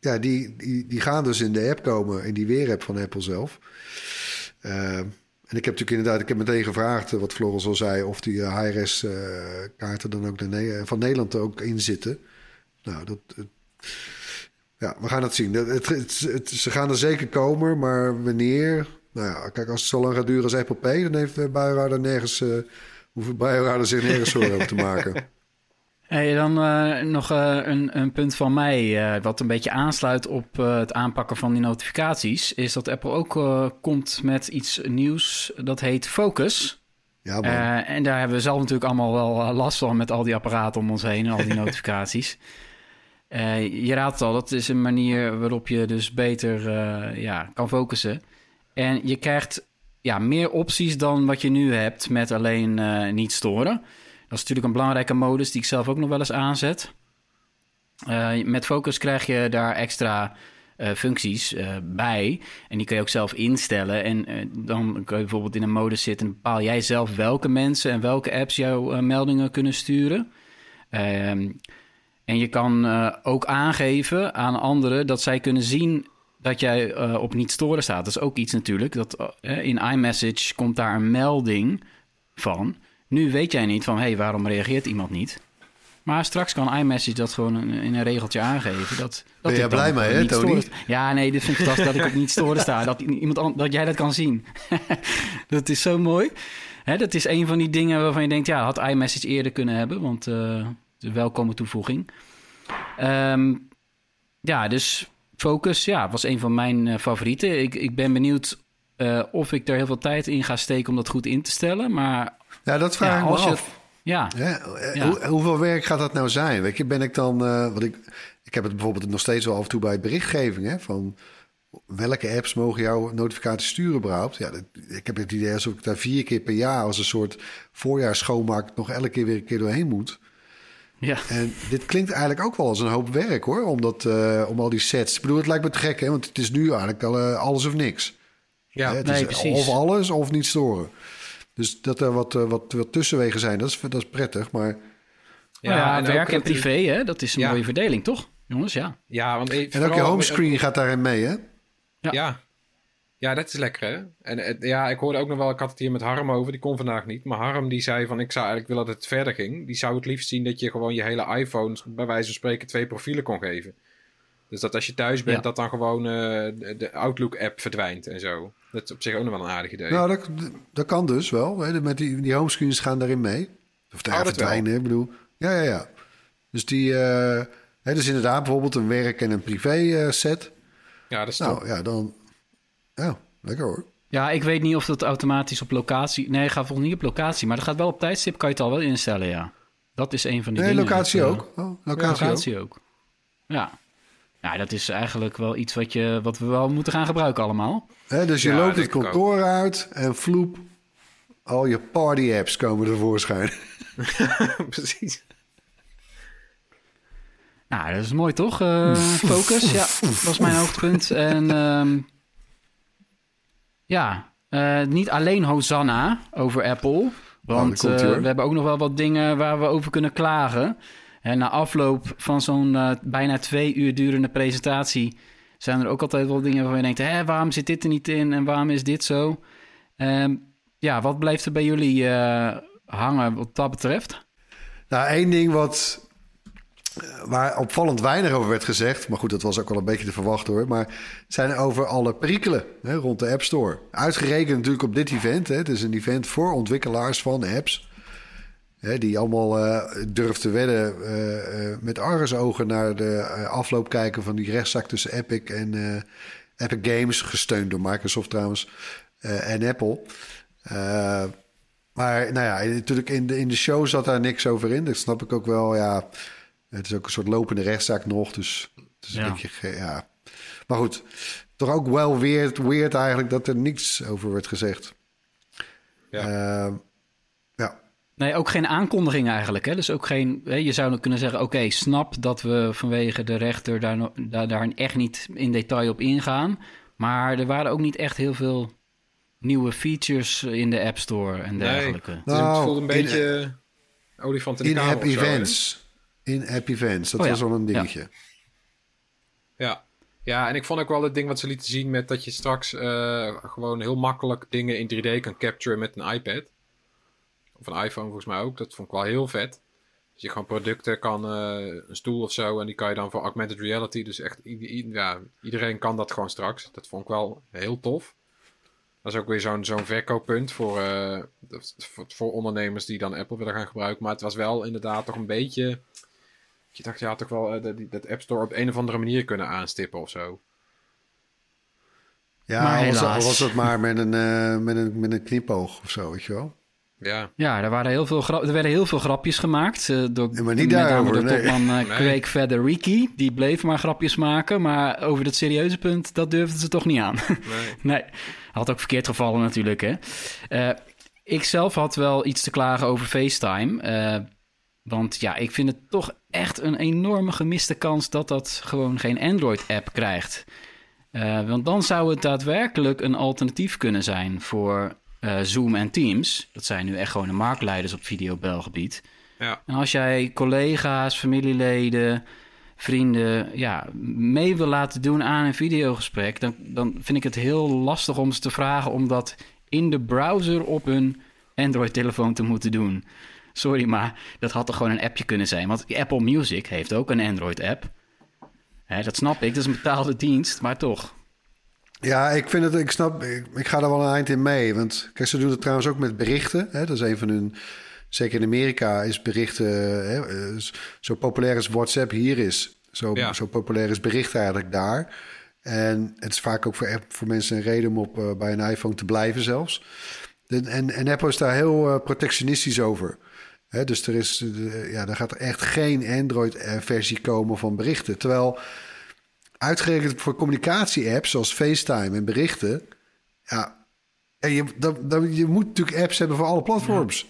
ja, die, die, die gaan dus in de app komen, in die weerapp van Apple zelf. Uh, en ik heb natuurlijk inderdaad, ik heb meteen gevraagd, wat Floris al zei, of die HRS kaarten dan ook de, van Nederland er ook in zitten. Nou, dat, ja, we gaan het zien. Het, het, ze gaan er zeker komen, maar wanneer? Nou ja, kijk, als het zo lang gaat duren als Apple Pay... dan heeft Buienrader nergens... Hoeft Buienrader zich nergens zorgen over te maken. [laughs] Hey, dan uh, nog uh, een, een, punt van mij, uh, wat een beetje aansluit op het aanpakken van die notificaties, is dat Apple ook komt met iets nieuws dat heet Focus. Ja, en daar hebben we zelf natuurlijk allemaal wel last van met al die apparaten om ons heen en al die [laughs] notificaties. je raadt het al, dat is een manier waarop je dus beter ja, kan focussen. En je krijgt ja, meer opties dan wat je nu hebt met alleen niet storen. Dat is natuurlijk een belangrijke modus die ik zelf ook nog wel eens aanzet. Uh, met Focus krijg je daar extra uh, functies bij. En die kun je ook zelf instellen. En dan kun je bijvoorbeeld in een modus zitten en bepaal jij zelf welke mensen en welke apps jouw meldingen kunnen sturen. Ehm, en je kan ook aangeven aan anderen dat zij kunnen zien dat jij op niet storen staat. Dat is ook iets natuurlijk. Dat, in iMessage komt daar een melding van. Nu weet jij niet van, hé, hey, waarom reageert iemand niet? Maar straks kan iMessage dat gewoon in een regeltje aangeven. Dat, dat ben jij blij mee, hè, Tony? Ja, nee, dit vind ik fantastisch dat ik op niet storen sta. Dat, iemand, dat jij dat kan zien. [laughs] dat is zo mooi. Hè, dat is een van die dingen waarvan je denkt... ja, had iMessage eerder kunnen hebben. Want uh, welkome toevoeging. Um, ja, dus Focus ja, was een van mijn uh, favorieten. Ik, ik ben benieuwd uh, of ik er heel veel tijd in ga steken... om dat goed in te stellen. Maar ja, dat vraag ik me af. ja. ja. hoeveel werk gaat dat nou zijn? Weet je, ben ik dan... Uh, wat ik, ik heb het bijvoorbeeld nog steeds wel af en toe bij berichtgeving... Hè, van welke apps mogen jouw notificaties sturen überhaupt? Ja, ik heb het idee alsof ik daar vier keer per jaar... als een soort voorjaarsschoonmaak nog elke keer weer een keer doorheen moet... Ja. En dit klinkt eigenlijk ook wel als een hoop werk hoor, om, dat, uh, om al die sets. Ik bedoel, het lijkt me te gek, hè? want het is nu eigenlijk al, uh, alles of niks. Ja, het nee, is precies. Of alles of niet storen. Dus dat er wat, eh, wat, wat tussenwegen zijn, dat is, dat is prettig. Maar... Ja, ja en werk en privé, hè? dat is een mooie verdeling, toch? Jongens, ja. ja want en ook je homescreen gaat daarin mee, hè? Ja. ja. Ja, dat is lekker, hè? En ja, ik hoorde ook nog wel, ik had het hier met Harm over, die kon vandaag niet. Maar Harm die zei van, ik zou eigenlijk willen dat het verder ging. Die zou het liefst zien dat je gewoon je hele iPhone, bij wijze van spreken, twee profielen kon geven. Dus dat als je thuis bent, dat dan gewoon uh, de Outlook-app verdwijnt en zo. Dat is op zich ook nog wel een aardig idee. Nou, dat, dat kan dus wel. Hè. Met die, die homescreens gaan daarin mee. Of daar oh, verdwijnen, ik bedoel. Ja, ja, ja. Dus die... Uh, hè, dus inderdaad bijvoorbeeld een werk- en een privé-set. ja, dat is Nou, ja, dan... Ja, lekker hoor. Ja, ik weet niet of dat automatisch op locatie... Nee, gaat volgens niet op locatie. Maar dat gaat wel op tijdstip, kan je het al wel instellen, ja. Dat is een van die nee, dingen. Locatie dat, ook. Oh, locatie, locatie ook. ook. Ja. Ja, dat is eigenlijk wel iets wat, je, wat we wel moeten gaan gebruiken allemaal. dus je loopt het kantoor uit en vloep, al je party-apps komen tevoorschijn. [laughs] Precies. Nou, dat is mooi toch? Uh, focus, ja, was mijn hoogtepunt. En uh, ja, uh, niet alleen Hosanna over Apple. Want oh, we hebben ook nog wel wat dingen waar we over kunnen klagen. En na afloop van zo'n uh, bijna twee uur durende presentatie zijn er ook altijd wel dingen waarvan je denkt: hè, waarom zit dit er niet in en waarom is dit zo? Um, ja, wat blijft er bij jullie hangen wat dat betreft? Nou, één ding wat eh, waar opvallend weinig over werd gezegd, maar goed, dat was ook wel een beetje te verwachten hoor. Maar zijn over alle perikelen hè, rond de App Store. Uitgerekend natuurlijk op dit event. Hè. Het is een event voor ontwikkelaars van apps. Hè, die allemaal uh, te wedden uh, uh, met argusogen naar de afloop kijken van die rechtszaak tussen Epic en Epic Games, gesteund door Microsoft trouwens, en Apple. maar nou ja, natuurlijk in de, in de show zat daar niks over in. Dat snap ik ook wel. Ja, het is ook een soort lopende rechtszaak nog, dus het is een beetje, ja. Maar goed, toch ook wel weird, weird eigenlijk dat er niks over werd gezegd. Ja. Nee, ook geen aankondiging eigenlijk. Hè? Dus ook geen. Je zou kunnen zeggen: oké, snap dat we vanwege de rechter daar, daar, daar echt niet in detail op ingaan. Maar er waren ook niet echt heel veel nieuwe features in de App Store en dergelijke. Nee, dus nou, het voelt een beetje olifant in de In-app events. In-app events, dat oh was wel een dingetje. Ja. ja. Ja, en ik vond ook wel het ding wat ze lieten zien met dat je straks uh, gewoon heel makkelijk dingen in 3D kan capturen met een iPad. Of een iPhone volgens mij ook. Dat vond ik wel heel vet. je gewoon producten kan, een stoel of zo, en die kan je dan voor augmented reality. Dus echt, ja, iedereen kan dat gewoon straks. Dat vond ik wel heel tof. Dat is ook weer zo'n zo'n verkooppunt voor, voor, voor, ondernemers die dan Apple willen gaan gebruiken. Maar het was wel inderdaad toch een beetje. Je dacht, je had toch wel dat, dat App Store op een of andere manier kunnen aanstippen of zo. Ja, maar was, dat, was dat maar met een, uh, met, een, met een knipoog of zo, weet je wel? Ja, ja er, waren heel veel er werden heel veel grapjes gemaakt. Uh, door, ja, maar niet daarover, de topman uh, nee. Federighi. Die bleef maar grapjes maken. Maar over dat serieuze punt, dat durfden ze toch niet aan. Nee. [laughs] nee. Had ook verkeerd gevallen natuurlijk, hè. Uh, ik zelf had wel iets te klagen over FaceTime. Want ja, ik vind het toch echt een enorme gemiste kans... dat dat gewoon geen Android-app krijgt... Uh, want dan zou het daadwerkelijk een alternatief kunnen zijn voor uh, Zoom en Teams. Dat zijn nu echt gewoon de marktleiders op videobelgebied. Ja. En als jij collega's, familieleden, vrienden ja, mee wil laten doen aan een videogesprek, dan, dan vind ik het heel lastig om ze te vragen om dat in de browser op hun Android-telefoon te moeten doen. Sorry, maar dat had toch gewoon een appje kunnen zijn. Want Apple Music heeft ook een Android-app dat snap ik, dat is een betaalde dienst, maar toch. Ja, ik vind het, ik snap, ik, ga er wel een eind in mee. Want kijk, ze doen het trouwens ook met berichten. Hè? Dat is een van hun, zeker in Amerika is berichten, hè, eh, zo populair als WhatsApp hier is. Zo, zo populair is berichten eigenlijk daar. En het is vaak ook voor, voor mensen een reden om op, uh, bij een iPhone te blijven zelfs. en, en Apple is daar heel uh, protectionistisch over. He, dus er, is, ja, er gaat er echt geen Android-versie komen van berichten. Terwijl uitgerekend voor communicatie-apps zoals FaceTime en berichten. Ja, en je, dat, je moet natuurlijk apps hebben voor alle platforms.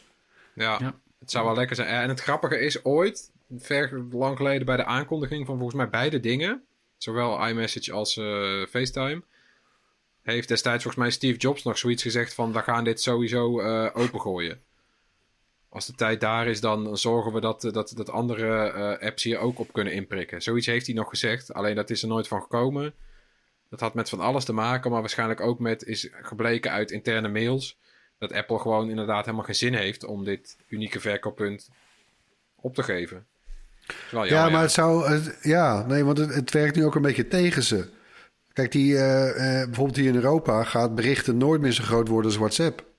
Ja. ja. het zou wel lekker zijn. En het grappige is ooit, ver lang geleden bij de aankondiging van volgens mij beide dingen, zowel iMessage als uh, FaceTime, heeft destijds volgens mij Steve Jobs nog zoiets gezegd van we gaan dit sowieso uh, opengooien als de tijd daar is, dan zorgen we dat, dat, dat andere uh, apps hier ook op kunnen inprikken. Zoiets heeft hij nog gezegd, alleen dat is er nooit van gekomen. Dat had met van alles te maken, maar waarschijnlijk ook met is gebleken uit interne mails dat Apple gewoon inderdaad helemaal geen zin heeft om dit unieke verkooppunt op te geven. Wel ja, maar het zou. ja, nee, want het, het, werkt nu ook een beetje tegen ze. Kijk, die, uh, uh, bijvoorbeeld hier in Europa gaat berichten nooit meer zo groot worden als WhatsApp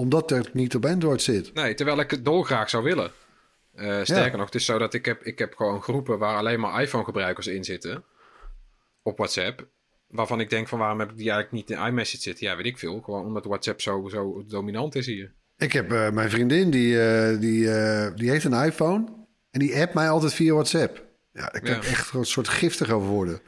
omdat er niet op Android zit. Nee, terwijl ik het dolgraag zou willen. Uh, sterker nog, het is zo dat ik heb, ik heb gewoon groepen waar alleen maar iPhone-gebruikers in zitten. Op WhatsApp. Waarvan ik denk van waarom heb ik die eigenlijk niet in iMessage zitten? Ja, weet ik veel. Gewoon omdat WhatsApp zo, zo dominant is hier. Ik heb uh, mijn vriendin, die, uh, die, die heeft een iPhone. En die appt mij altijd via WhatsApp. Ja, ik kan echt een soort giftig over worden.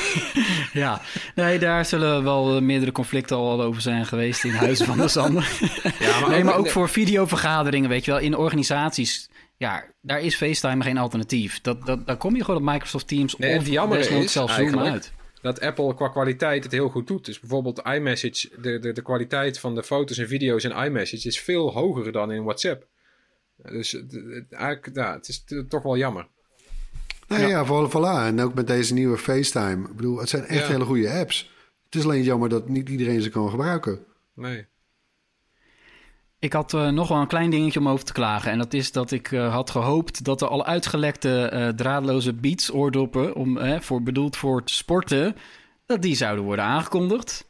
[laughs] ja, nee, daar zullen wel meerdere conflicten al over zijn geweest in huizen van de Sander. [laughs] ja, maar nee, maar ook voor videovergaderingen, weet je wel, in organisaties. Ja, daar is FaceTime geen alternatief. Dat, dat, daar kom je gewoon op Microsoft Teams nee, of het jammer is zelfs Zoom uit. Dat Apple qua kwaliteit het heel goed doet. Dus bijvoorbeeld iMessage, de, de, de kwaliteit van de foto's en video's in iMessage is veel hoger dan in WhatsApp. Dus eigenlijk, ja, het is toch wel jammer. Nee, ja, ja voilà. En ook met deze nieuwe FaceTime. Ik bedoel, het zijn echt hele goede apps. Het is alleen jammer dat niet iedereen ze kan gebruiken. Nee. Ik had uh, nog wel een klein dingetje om over te klagen. En dat is dat ik uh, had gehoopt dat er al uitgelekte uh, draadloze Beats oordoppen... Om, voor, bedoeld voor het sporten, dat die zouden worden aangekondigd.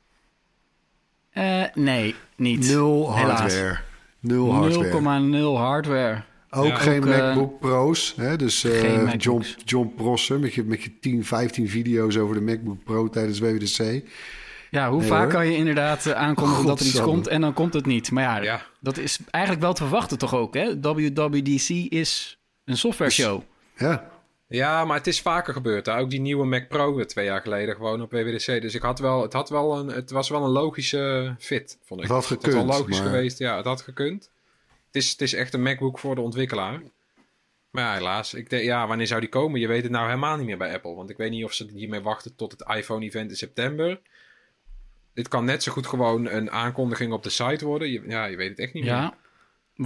nee, niet. Nul hardware. Nul hardware. 0,0 hardware. Ook geen eh, MacBook Pro's. Hè? Dus uh, John, John Prosser met je, met je 10, 15 video's over de MacBook Pro tijdens WWDC. Ja, hoe vaak kan je inderdaad uh, aankondigen dat er iets komt en dan komt het niet. Maar ja, ja, dat is eigenlijk wel te verwachten toch ook. Hè? WWDC is een software show. Ja. Ja, maar het is vaker gebeurd. Hè? Ook die nieuwe Mac Pro twee jaar geleden gewoon op WWDC. Dus ik had wel, het, had wel een, het was wel een logische fit, vond ik. Het had gekund. Het was wel logisch geweest. Ja, het had gekund is, het is echt een MacBook voor de ontwikkelaar. Maar ja, helaas. Ik denk, ja, wanneer zou die komen? Je weet het nou helemaal niet meer bij Apple. Want ik weet niet of ze hiermee wachten tot het iPhone-event in september. Dit kan net zo goed gewoon een aankondiging op de site worden. Je, ja, je weet het echt niet ja. meer.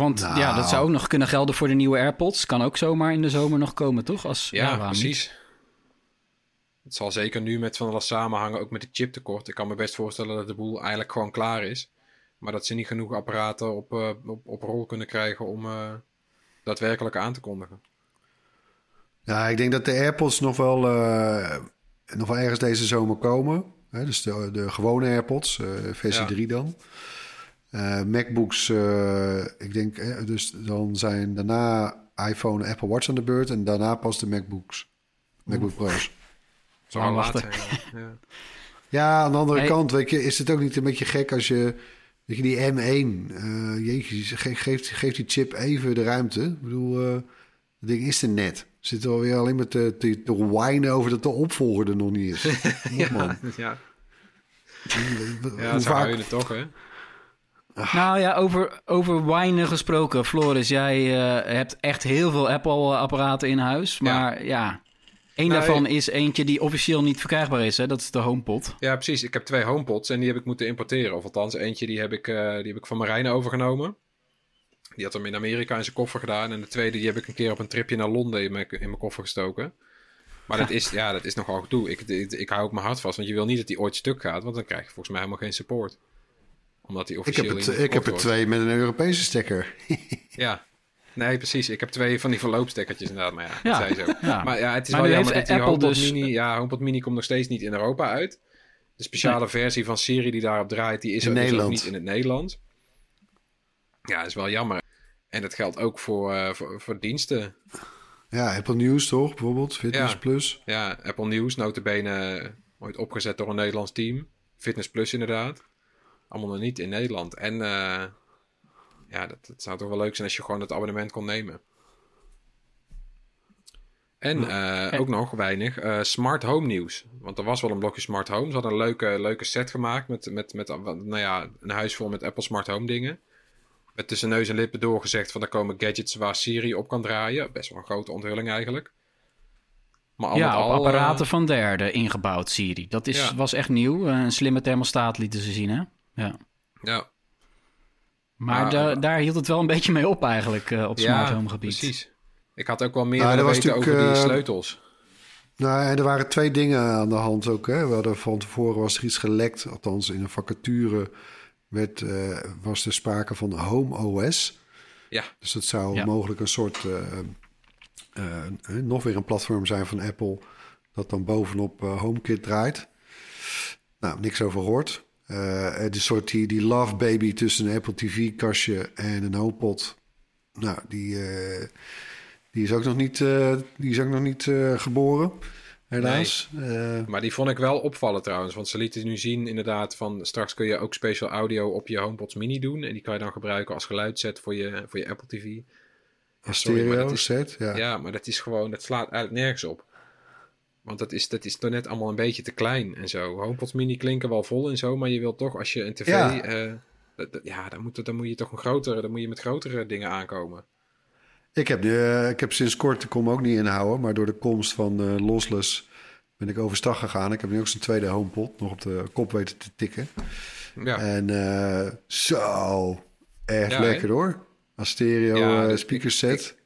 Want ja, dat nou. zou ook nog kunnen gelden voor de nieuwe AirPods. Kan ook zomaar in de zomer nog komen, toch? Als, ja, precies. Het zal zeker nu met van alles samenhangen, ook met de chiptekort. Ik kan me best voorstellen dat de boel eigenlijk gewoon klaar is. Maar dat ze niet genoeg apparaten op, uh, op, op rol kunnen krijgen om uh, daadwerkelijk aan te kondigen. Ja, ik denk dat de AirPods nog wel, uh, nog wel ergens deze zomer komen. Hè? Dus de, de gewone AirPods, uh, versie ja. 3 dan. Uh, MacBooks, ik denk, dus dan zijn daarna iPhone en Apple Watch aan de beurt. En daarna pas de MacBooks. MacBook Pro's. Zo wachten. Ja. ja, aan de andere kant, weet je, is het ook niet een beetje gek als je... Weet je, die M1, uh, jeetje, geeft, geeft die chip even de ruimte. Ik bedoel, uh, het ding is er net. Zit er alweer alleen maar te, te, te whinen over dat de opvolger er nog niet is. [laughs] ja, man. ja. Ja, zo vaak... je het toch, hè? Nou ja, over, over wine gesproken. Floris, jij uh, hebt echt heel veel Apple-apparaten in huis. Maar ja, één daarvan is eentje die officieel niet verkrijgbaar is. Hè? Dat is de HomePod. Ja, precies. Ik heb twee HomePods en die heb ik moeten importeren. Of althans, eentje die heb ik, uh, die heb ik van Marijn overgenomen. Die had hem in Amerika in zijn koffer gedaan. En de tweede die heb ik een keer op een tripje naar Londen in mijn, in mijn koffer gestoken. Maar dat is, ja, dat is nogal gedoe. Ik, ik, ik hou ook mijn hart vast, want je wil niet dat die ooit stuk gaat. Want dan krijg je volgens mij helemaal geen support omdat die officieel ik heb, het, ik heb er twee met een Europese stekker. ja, [laughs] nee, precies. Ik heb twee van die verloopstekkertjes inderdaad. Maar ja, dat zei zo. Ja. Maar ja, het is wel jammer dat die Apple HomePod dus... Mini... Ja, HomePod Mini komt nog steeds niet in Europa uit. De speciale versie van Siri die daarop draait, die is, in er, ook niet in het Nederlands. Ja, dat is wel jammer. En dat geldt ook voor, uh, voor, voor, diensten. Ja, Apple News toch, bijvoorbeeld? Fitness Plus. Ja, Apple News, notabene ooit opgezet door een Nederlands team. Fitness Plus inderdaad allemaal nog niet in Nederland. En uh, ja, dat, dat, zou toch wel leuk zijn als je gewoon het abonnement kon nemen. En uh, ook nog weinig uh, smart home nieuws. Want er was wel een blokje smart home. Ze hadden een leuke, leuke set gemaakt met, met, met nou ja, een huis vol met Apple smart home dingen. Met tussen neus en lippen doorgezegd van er komen gadgets waar Siri op kan draaien. Best wel een grote onthulling eigenlijk. Maar al ja, al, apparaten van derde ingebouwd Siri. Dat is, was echt nieuw. Een slimme thermostaat lieten ze zien hè? Ja. Ja. Maar, daar, daar hield het wel een beetje mee op eigenlijk uh, op smart home gebied. precies. Ik had ook wel meer nou, weten over die uh, sleutels. Nou, en er waren twee dingen aan de hand ook. Hè. We hadden van tevoren was er iets gelekt. Althans, in een vacature werd, uh, was er sprake van Home OS. Ja. Dus dat zou mogelijk een soort... nog weer een platform zijn van Apple... dat dan bovenop HomeKit draait. Nou, niks over gehoord. Uh, de soort die, die love baby tussen een Apple TV kastje en een HomePod. Nou, die, uh, die is ook nog niet, die is ook nog niet geboren. Helaas. Nee, maar die vond ik wel opvallen trouwens. Want ze lieten nu zien inderdaad van... straks kun je ook special audio op je HomePods mini doen. En die kan je dan gebruiken als geluidset voor je, voor je Apple TV. Als stereo set, ja. Ja, maar dat is gewoon... Dat slaat eigenlijk nergens op. Want dat is, dat is toch net allemaal een beetje te klein en zo. HomePod mini klinken wel vol en zo, maar je wilt toch als je een tv... Ja, uh, ja dan, moet, dan moet je toch een grotere... Dan moet je met grotere dingen aankomen. Ik heb, uh, ik heb sinds kort de kom ook niet inhouden, maar door de komst van uh, Lossless ben ik overstag gegaan. Ik heb nu ook zijn tweede HomePod nog op de kop weten te tikken. Ja. En uh, zo, echt lekker hoor. Als stereo ja, speaker set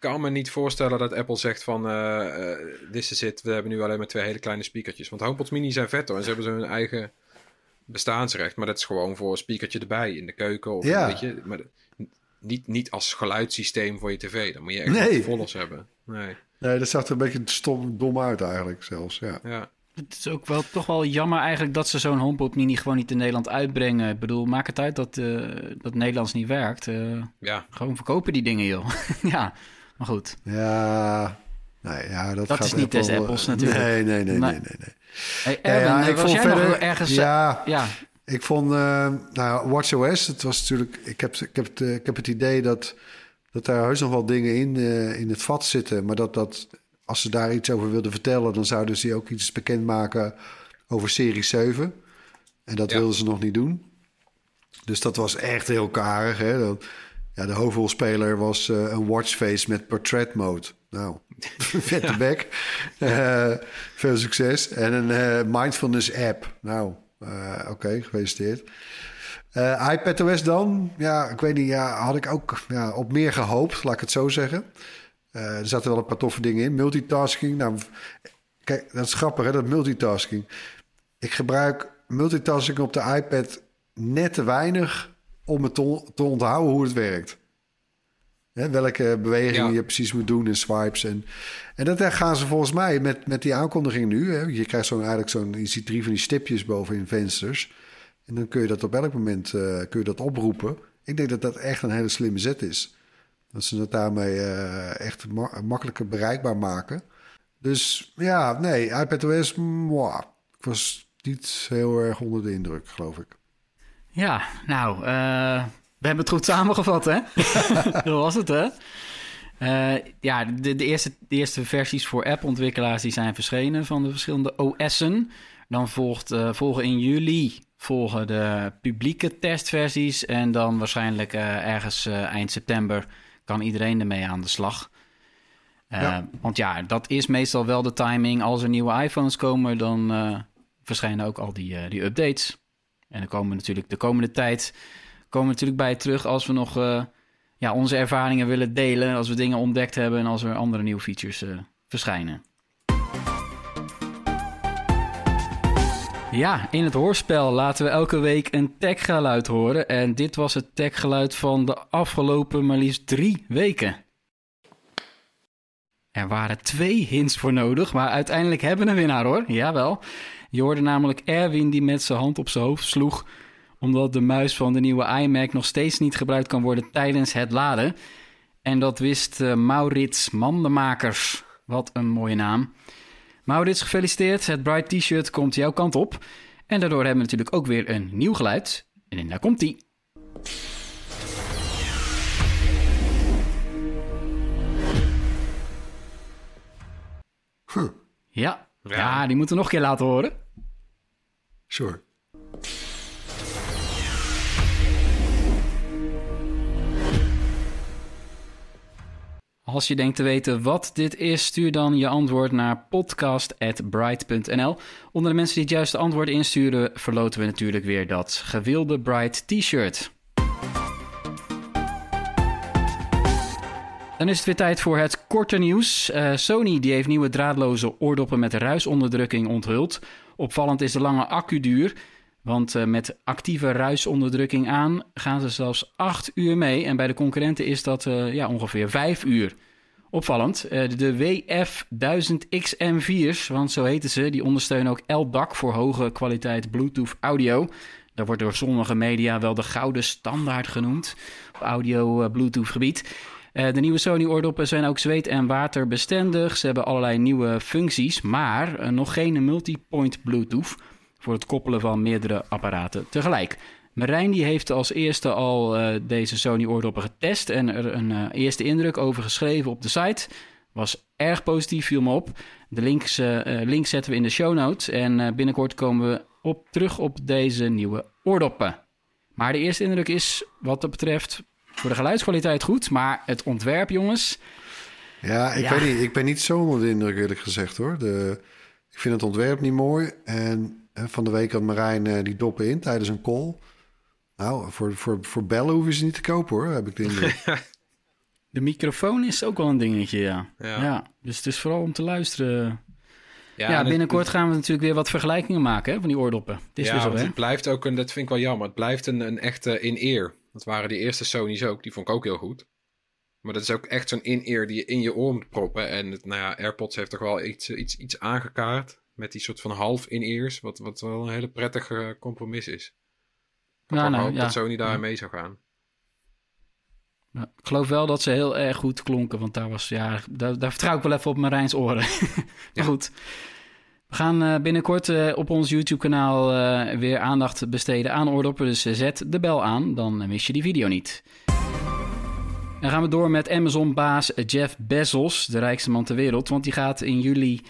kan me niet voorstellen dat Apple zegt van... Uh, this is it, we hebben nu alleen maar twee hele kleine speakertjes. Want HomePods mini zijn vet hoor. En ze hebben zo hun eigen bestaansrecht. Maar dat is gewoon voor een speakertje erbij in de keuken. Of ja. weet je, maar niet, niet als geluidssysteem voor je tv. Dan moet je echt nee. vollers hebben. Nee. nee, dat zag er een beetje stom, dom uit eigenlijk zelfs. Ja. ja. Het is ook wel toch wel jammer eigenlijk dat ze zo'n HomePod mini gewoon niet in Nederland uitbrengen. Ik bedoel, maak het uit dat, uh, dat Nederlands niet werkt. Uh, ja. Gewoon verkopen die dingen, joh. [laughs] ja. Maar goed. Ja, nee, ja dat, dat gaat is niet des Apples natuurlijk. Nee, nee, nee, nee, nee. nee. Hey, Erwin, ja, ik was jij verder, nog ergens... Ja, ja. ik vond... Uh, nou, WatchOS, het was natuurlijk... Ik heb, ik heb, ik heb het idee dat, dat daar heus nog wel dingen in, uh, in het vat zitten. Maar dat, dat als ze daar iets over wilden vertellen... dan zouden ze ook iets bekendmaken over Serie 7. En dat ja. wilden ze nog niet doen. Dus dat was echt heel karig. Hè? Dat, ja, de hoofdrolspeler was uh, een watchface met portrait mode. Nou, [laughs] vette bek. Uh, veel succes. En een uh, mindfulness app. Nou, oké, okay, gefeliciteerd. iPadOS dan? Ja, ik weet niet. Ja, had ik ook ja, op meer gehoopt, laat ik het zo zeggen. er zaten wel een paar toffe dingen in. Multitasking. Nou, kijk, dat is grappig, hè, dat multitasking. Ik gebruik multitasking op de iPad net te weinig om het te, te onthouden hoe het werkt. Hè, welke bewegingen je precies moet doen in swipes. En, en dat gaan ze volgens mij met, met die aankondiging nu. Hè. Je krijgt zo eigenlijk zo'n, je ziet drie van die stipjes boven in vensters. En dan kun je dat op elk moment uh, kun je dat oproepen. Ik denk dat dat echt een hele slimme zet is. Dat ze het daarmee uh, echt makkelijker bereikbaar maken. Dus ja, nee, iPadOS, mwah, ik was niet heel erg onder de indruk, geloof ik. Ja, nou, uh, we hebben het goed samengevat, hè? [laughs] Dat was het, hè? Uh, ja, de, de, eerste, de eerste versies voor app-ontwikkelaars die zijn verschenen van de verschillende OS'en. Dan volgt, uh, volgen in juli volgen de publieke testversies. En dan waarschijnlijk ergens eind september kan iedereen ermee aan de slag. Ja. Want ja, dat is meestal wel de timing. Als er nieuwe iPhones komen, dan verschijnen ook al die, die updates. En dan komen natuurlijk de komende tijd komen we natuurlijk bij terug als we nog uh, ja, onze ervaringen willen delen. Als we dingen ontdekt hebben en als er andere nieuwe features uh, verschijnen. Ja, in het hoorspel laten we elke week een techgeluid horen. En dit was het techgeluid van de afgelopen maar liefst drie weken. Er waren twee hints voor nodig, maar uiteindelijk hebben we een winnaar hoor. Jawel. Je hoorde namelijk Erwin die met zijn hand op zijn hoofd sloeg omdat de muis van de nieuwe iMac nog steeds niet gebruikt kan worden tijdens het laden. En dat wist uh, Maurits Mandenmakers. Wat een mooie naam. Maurits, gefeliciteerd. Het Bright T-shirt komt jouw kant op. En daardoor hebben we natuurlijk ook weer een nieuw geluid. En daar komt ie. Huh. Ja. ja. ja, die moeten we nog een keer laten horen. Sure. Als je denkt te weten wat dit is, stuur dan je antwoord naar podcast.bright.nl. Onder de mensen die het juiste antwoord insturen, verloten we natuurlijk weer dat gewilde Bright T-shirt. Dan is het weer tijd voor het korte nieuws. Uh, Sony die heeft nieuwe draadloze oordoppen met ruisonderdrukking onthuld. Opvallend is de lange accuduur. Want uh, met actieve ruisonderdrukking aan gaan ze zelfs 8 uur mee. En bij de concurrenten is dat uh, ja, ongeveer 5 uur. Opvallend, uh, de WF1000XM4's, want zo heten ze, die ondersteunen ook LDAC voor hoge kwaliteit Bluetooth audio. Dat wordt door sommige media wel de gouden standaard genoemd op audio-Bluetooth gebied. Uh, de nieuwe Sony oordoppen zijn ook zweet- en waterbestendig. Ze hebben allerlei nieuwe functies, maar uh, nog geen multipoint Bluetooth voor het koppelen van meerdere apparaten tegelijk. Marijn die heeft als eerste al uh, deze Sony oordoppen getest en er een eerste indruk over geschreven op de site. Was erg positief, viel me op. De link zetten we in de show notes en binnenkort komen we op, terug op deze nieuwe oordoppen. Maar de eerste indruk is wat dat betreft voor de geluidskwaliteit goed, maar het ontwerp jongens... Ja, ik weet niet. Ik ben niet zo onder de indruk eerlijk gezegd hoor. De, ik vind het ontwerp niet mooi en van de week had Marijn uh, die doppen in tijdens een call. Nou, voor, voor, voor bellen hoeven ze niet te kopen hoor, heb ik de indruk. [laughs] de microfoon is ook wel een dingetje, ja. ja. dus het is vooral om te luisteren. Ja, ja binnenkort gaan we natuurlijk weer wat vergelijkingen maken hè, van die oordoppen. Het is ja, zo, het blijft ook een, dat vind ik wel jammer, het blijft een, een echte in-ear. Dat waren die eerste Sony's ook, die vond ik ook heel goed. Maar dat is ook echt zo'n in-ear die je in je oor moet proppen. En het, nou ja, AirPods heeft toch wel iets, iets, iets aangekaart met die soort van half in-ears, wat, wat wel een hele prettige compromis is. Ik nou, nou, ja. dat Sony daar mee zou gaan. ik geloof wel dat ze heel erg goed klonken, want daar was, ja, daar, daar vertrouw ik wel even op Marijns oren. [laughs] maar goed. We gaan uh, binnenkort uh, op ons YouTube-kanaal uh, weer aandacht besteden aan oordoppen. Dus zet de bel aan, dan mis je die video niet. Dan gaan we door met Amazon-baas Jeff Bezos, de rijkste man ter wereld. Want die gaat in juli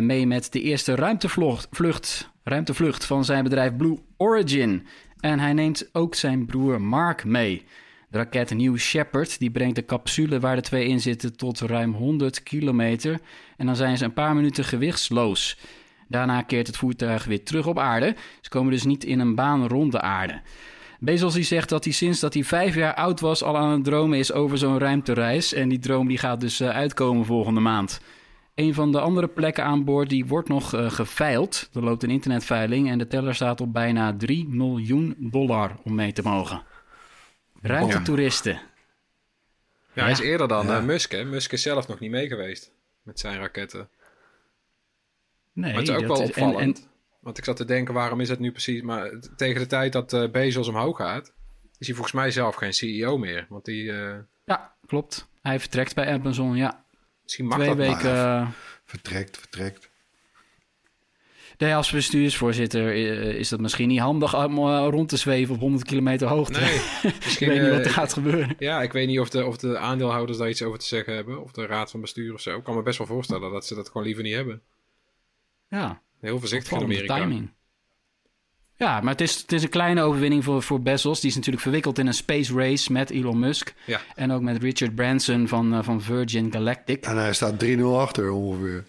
mee met de eerste ruimtevlucht, ruimtevlucht van zijn bedrijf Blue Origin. En hij neemt ook zijn broer Mark mee. De raket New Shepard die brengt de capsule waar de twee in zitten tot ruim 100 kilometer. En dan zijn ze een paar minuten gewichtsloos. Daarna keert het voertuig weer terug op aarde. Ze komen dus niet in een baan rond de aarde. Bezos die zegt dat hij sinds dat hij vijf jaar oud was al aan het dromen is over zo'n ruimtereis. En die droom die gaat dus eh, uitkomen volgende maand. Een van de andere plekken aan boord die wordt nog uh, geveild. Er loopt een internetveiling en de teller staat op bijna 3 miljoen dollar om mee te mogen. Ruimtetoeristen. Ja, hij is eerder dan Musk, hè? Musk is zelf nog niet mee geweest met zijn raketten. Nee, maar het is ook wel opvallend. Want ik zat te denken, waarom is het nu precies... Maar tegen de tijd dat uh, Bezos omhoog gaat... is hij volgens mij zelf geen CEO meer. Want die... Uh... Ja, klopt. Hij vertrekt bij Amazon, ja. Misschien mag Twee dat weken... Maar. Vertrekt, vertrekt. Nee, als bestuursvoorzitter is dat misschien niet handig om rond te zweven op 100 kilometer hoogte. Nee, [laughs] misschien, ik weet niet wat er gaat gebeuren. Ja, ik weet niet of de, of de aandeelhouders daar iets over te zeggen hebben. Of de raad van bestuur of zo. Ik kan me best wel voorstellen dat ze dat gewoon liever niet hebben. Ja. Heel voorzichtig in Amerika. timing. Ja, maar het is, het is een kleine overwinning voor, voor Bezos. Die is natuurlijk verwikkeld in een space race met Elon Musk. Ja. En ook met Richard Branson van, uh, van Virgin Galactic. En hij staat 3-0 achter ongeveer.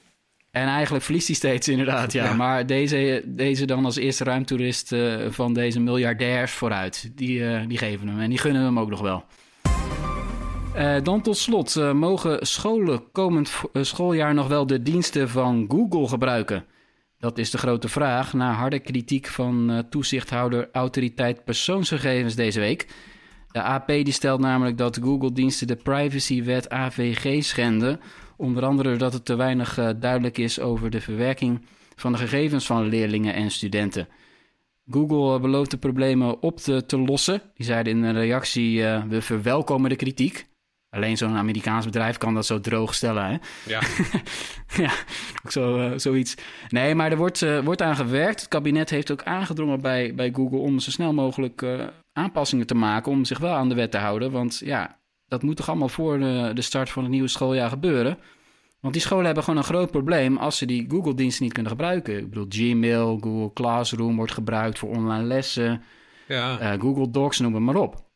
En eigenlijk verliest hij steeds inderdaad, ja. Maar deze, deze dan als eerste ruimtoerist uh, van deze miljardairs vooruit. Die, uh, die geven hem en die gunnen hem ook nog wel. Uh, dan tot slot, mogen scholen komend schooljaar nog wel de diensten van Google gebruiken? Dat is de grote vraag na harde kritiek van uh, toezichthouder Autoriteit Persoonsgegevens deze week. De AP die stelt namelijk dat Google-diensten de privacywet AVG schenden. Onder andere dat het te weinig uh, duidelijk is over de verwerking van de gegevens van leerlingen en studenten. Google uh, belooft de problemen op te, te, lossen. Die zeiden in een reactie: We verwelkomen de kritiek. Alleen zo'n Amerikaans bedrijf kan dat zo droog stellen. Hè? Ja. [laughs] ja, ook zo, uh, zoiets. Nee, maar er wordt, uh, wordt aan gewerkt. Het kabinet heeft ook aangedrongen bij, bij Google om zo snel mogelijk uh, aanpassingen te maken. Om zich wel aan de wet te houden. Want ja, dat moet toch allemaal voor de, de start van het nieuwe schooljaar gebeuren. Want die scholen hebben gewoon een groot probleem als ze die Google-diensten niet kunnen gebruiken. Ik bedoel, Gmail, Google Classroom wordt gebruikt voor online lessen. Ja. Google Docs, noem maar op.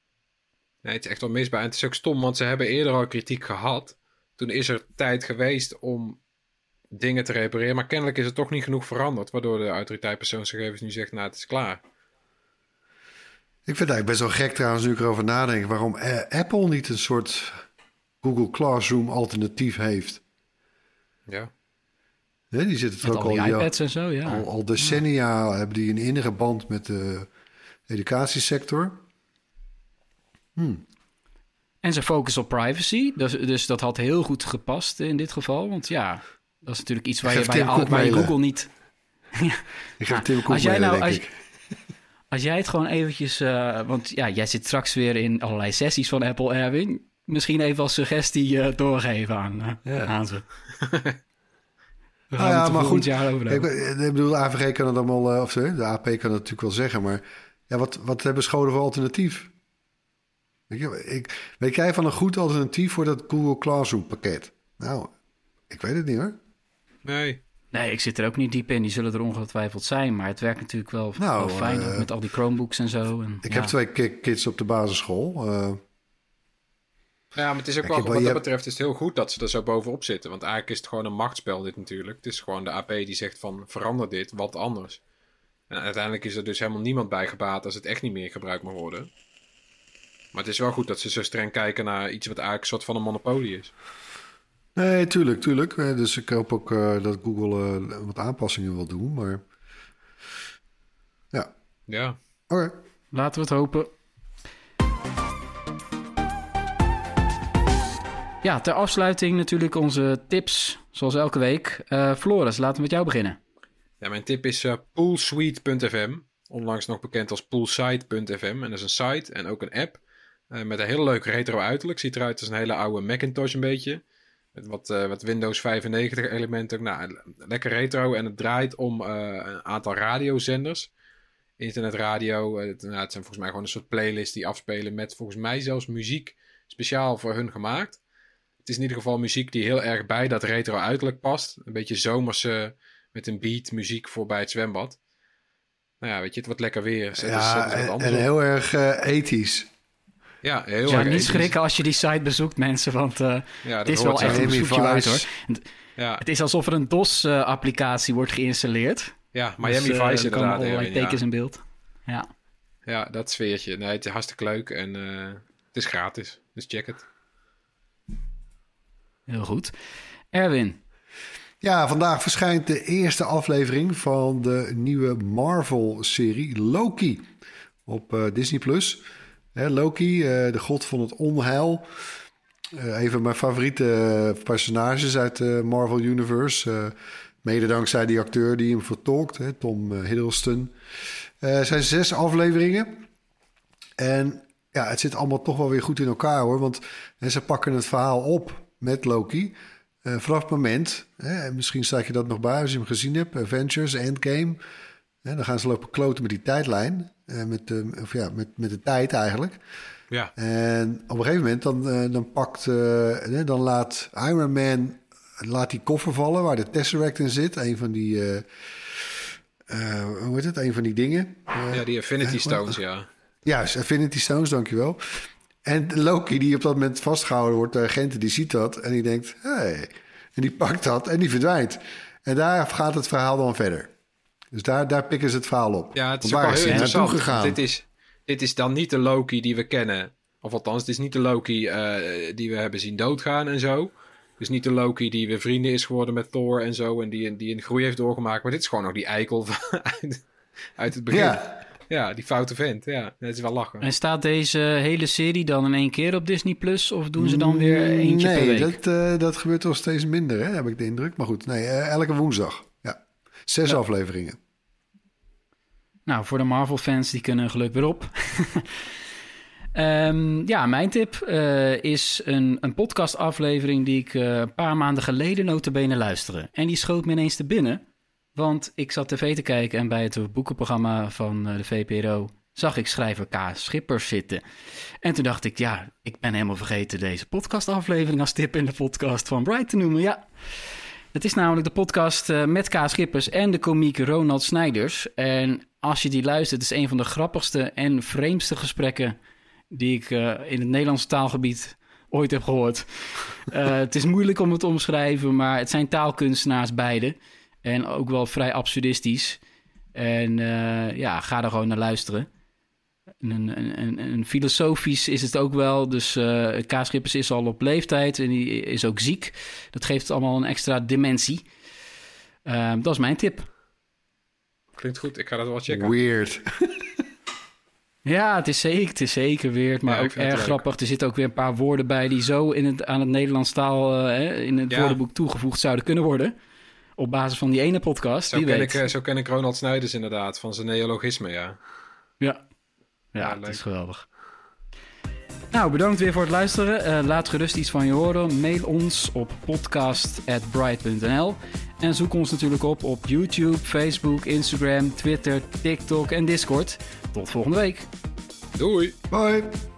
Nee, het is echt wel misbaar. En het is ook stom, want ze hebben eerder al kritiek gehad. Toen is er tijd geweest om dingen te repareren. Maar kennelijk is het toch niet genoeg veranderd. Waardoor de autoriteit persoonsgegevens nu zegt, nou het is klaar. Ik vind het eigenlijk best wel gek trouwens nu ik erover nadenk. Waarom Apple niet een soort Google Classroom alternatief heeft. Ja. Nee, die zitten er ook al, iPads en zo, ja. al, al decennia hebben die een innige band met de educatiesector. Hmm. En ze focussen op privacy. Dus, dus dat had heel goed gepast in dit geval. Want ja, dat is natuurlijk iets waar je, bij je, Google niet... [laughs] Ik ga Tim als jij nou, als, [laughs] als jij het gewoon eventjes... Uh, want ja, jij zit straks weer in allerlei sessies van Apple, Erwin. Misschien even als suggestie uh, doorgeven aan, uh, ja. aan ze. [laughs] We gaan ah, ja, maar goed. Jaar over ik, ik bedoel, de AVG kan het allemaal... of de AP kan het natuurlijk wel zeggen, maar... Ja, wat, wat hebben scholen voor alternatief? Ik, weet jij van een goed alternatief voor dat Google Classroom pakket? Nou, ik weet het niet hoor. Nee. Nee, ik zit er ook niet diep in. Die zullen er ongetwijfeld zijn. Maar het werkt natuurlijk wel, nou, fijn uh, met al die Chromebooks en zo. En, ik heb twee kids op de basisschool. Uh, ja, maar het is ook wel, wat dat betreft is het heel goed dat ze er zo bovenop zitten. Want eigenlijk is het gewoon een machtsspel dit natuurlijk. Het is gewoon de AP die zegt van verander dit, wat anders. En uiteindelijk is er dus helemaal niemand bij gebaat als het echt niet meer gebruikt mag worden. Maar het is wel goed dat ze zo streng kijken naar iets wat eigenlijk een soort van een monopolie is. Nee, tuurlijk, tuurlijk. Eh, dus ik hoop ook uh, dat Google uh, wat aanpassingen wil doen, maar... Ja. Ja. Oké. Laten we het hopen. Ja, ter afsluiting natuurlijk onze tips, zoals elke week. Uh, Floris, laten we met jou beginnen. Ja, mijn tip is poolsuite.fm. Onlangs nog bekend als poolsite.fm. En dat is een site en ook een app uh, met een heel leuk retro uiterlijk. Ziet eruit als een hele oude Macintosh een beetje. Met wat, uh, wat Windows 95 elementen. Nou, lekker retro. En het draait om uh, een aantal radiozenders. Internetradio. Het, nou, het zijn volgens mij gewoon een soort playlist die afspelen met volgens mij zelfs muziek speciaal voor hun gemaakt. Het is in ieder geval muziek die heel erg bij dat retro uiterlijk past. Een beetje zomerse met een beat muziek voor bij het zwembad. Nou ja, weet je, het wordt lekker weer. Zet ja, en, en heel erg ethisch. Ja, heel ja, niet schrikken als je die site bezoekt, mensen, want uh, ja, het is wel echt een zoekje uit, hoor. Ja. Het is alsof er een DOS-applicatie wordt geïnstalleerd. Ja, Miami dus, uh, Vice inderdaad. allerlei tekens in beeld. Ja. Ja, dat sfeertje. Nee, het is hartstikke leuk en uh, het is gratis. Dus check het. Heel goed. Erwin. Ja, vandaag verschijnt de eerste aflevering van de nieuwe Marvel-serie Loki op Disney+. Plus. Loki, eh, de god van het onheil. Uh, een van mijn favoriete personages uit de Marvel Universe. mede dankzij die acteur die hem vertolkt, hè, Tom Hiddleston. Er zijn zes afleveringen. En ja, het zit allemaal toch wel weer goed in elkaar hoor. Want ze pakken het verhaal op met Loki. Uh, vanaf het moment, hè, misschien staat je dat nog bij als je hem gezien hebt, Avengers, Endgame. Hè, dan gaan ze lopen kloten met die tijdlijn. Uh, met, de, of ja, met, met de tijd eigenlijk. Ja. En op een gegeven moment dan, uh, dan pakt, dan laat Iron Man laat die koffer vallen waar de Tesseract in zit. Een van die, hoe heet het, een van die dingen. ja, die Infinity Stones, ja. Juist, Infinity Stones, dankjewel. En Loki, die op dat moment vastgehouden wordt, de agenten, die ziet dat en die denkt, hey. En die pakt dat en die verdwijnt. En daar gaat het verhaal dan verder. Dus daar, daar pikken ze het verhaal op. Ja, het is waar heel interessant. Gegaan? Dit is, dit is dan niet de Loki die we kennen. Of althans, het is niet de Loki uh, die we hebben zien doodgaan en zo. Dus niet de Loki die weer vrienden is geworden met Thor en zo. En die, die een groei heeft doorgemaakt. Maar dit is gewoon nog die eikel [laughs] uit, uit het begin. Ja. Ja, die foute vent. Ja, dat is wel lachen. En staat deze hele serie dan in één keer op Disney Plus? Of doen ze dan weer eentje nee, per week? Nee, dat, uh, dat gebeurt wel steeds minder, hè, heb ik de indruk. Maar goed, nee, uh, elke woensdag. Ja, zes afleveringen. Nou, voor de Marvel-fans, die kunnen geluk weer op. um, [laughs] ja, mijn tip uh, is een, een podcast-aflevering die ik een paar maanden geleden notabene luisterde. En die schoot me ineens te binnen... Want ik zat tv te kijken en bij het boekenprogramma van eh, de VPRO zag ik schrijver K. Schippers zitten. En toen dacht ik, ja, ik ben helemaal vergeten deze podcastaflevering als tip in de podcast van Bright te noemen. Ja, het is namelijk de podcast uh, met K. Schippers en de komiek Ronald Snijders. En als je die luistert, is een van de grappigste en vreemdste gesprekken die ik uh, in het Nederlandse taalgebied ooit heb gehoord. Uh, [laughs] het is moeilijk om het te omschrijven, maar het zijn taalkunstenaars beide. En ook wel vrij absurdistisch. En uh, ja, ga er gewoon naar luisteren. Een, een, een, filosofisch is het ook wel. Dus uh, is al op leeftijd en die is ook ziek. Dat geeft allemaal een extra dimensie. Uh, dat is mijn tip. Klinkt goed, ik ga dat wel checken. Weird. [laughs] ja, het is zeker, het is zeker weird, maar ook erg grappig. Er zitten ook weer een paar woorden bij die zo in het, aan het Nederlands taal uh, in het woordenboek toegevoegd zouden kunnen worden. Op basis van die ene podcast. Zo, ken, Ik, eh, zo ken ik Ronald Snijders inderdaad, van zijn neologisme, ja. Ja, ja, ja is geweldig. Nou, bedankt weer voor het luisteren. Uh, laat gerust iets van je horen. Mail ons op podcast.bright.nl. En zoek ons natuurlijk op op YouTube, Facebook, Instagram, Twitter, TikTok en Discord. Tot volgende week. Doei. Bye.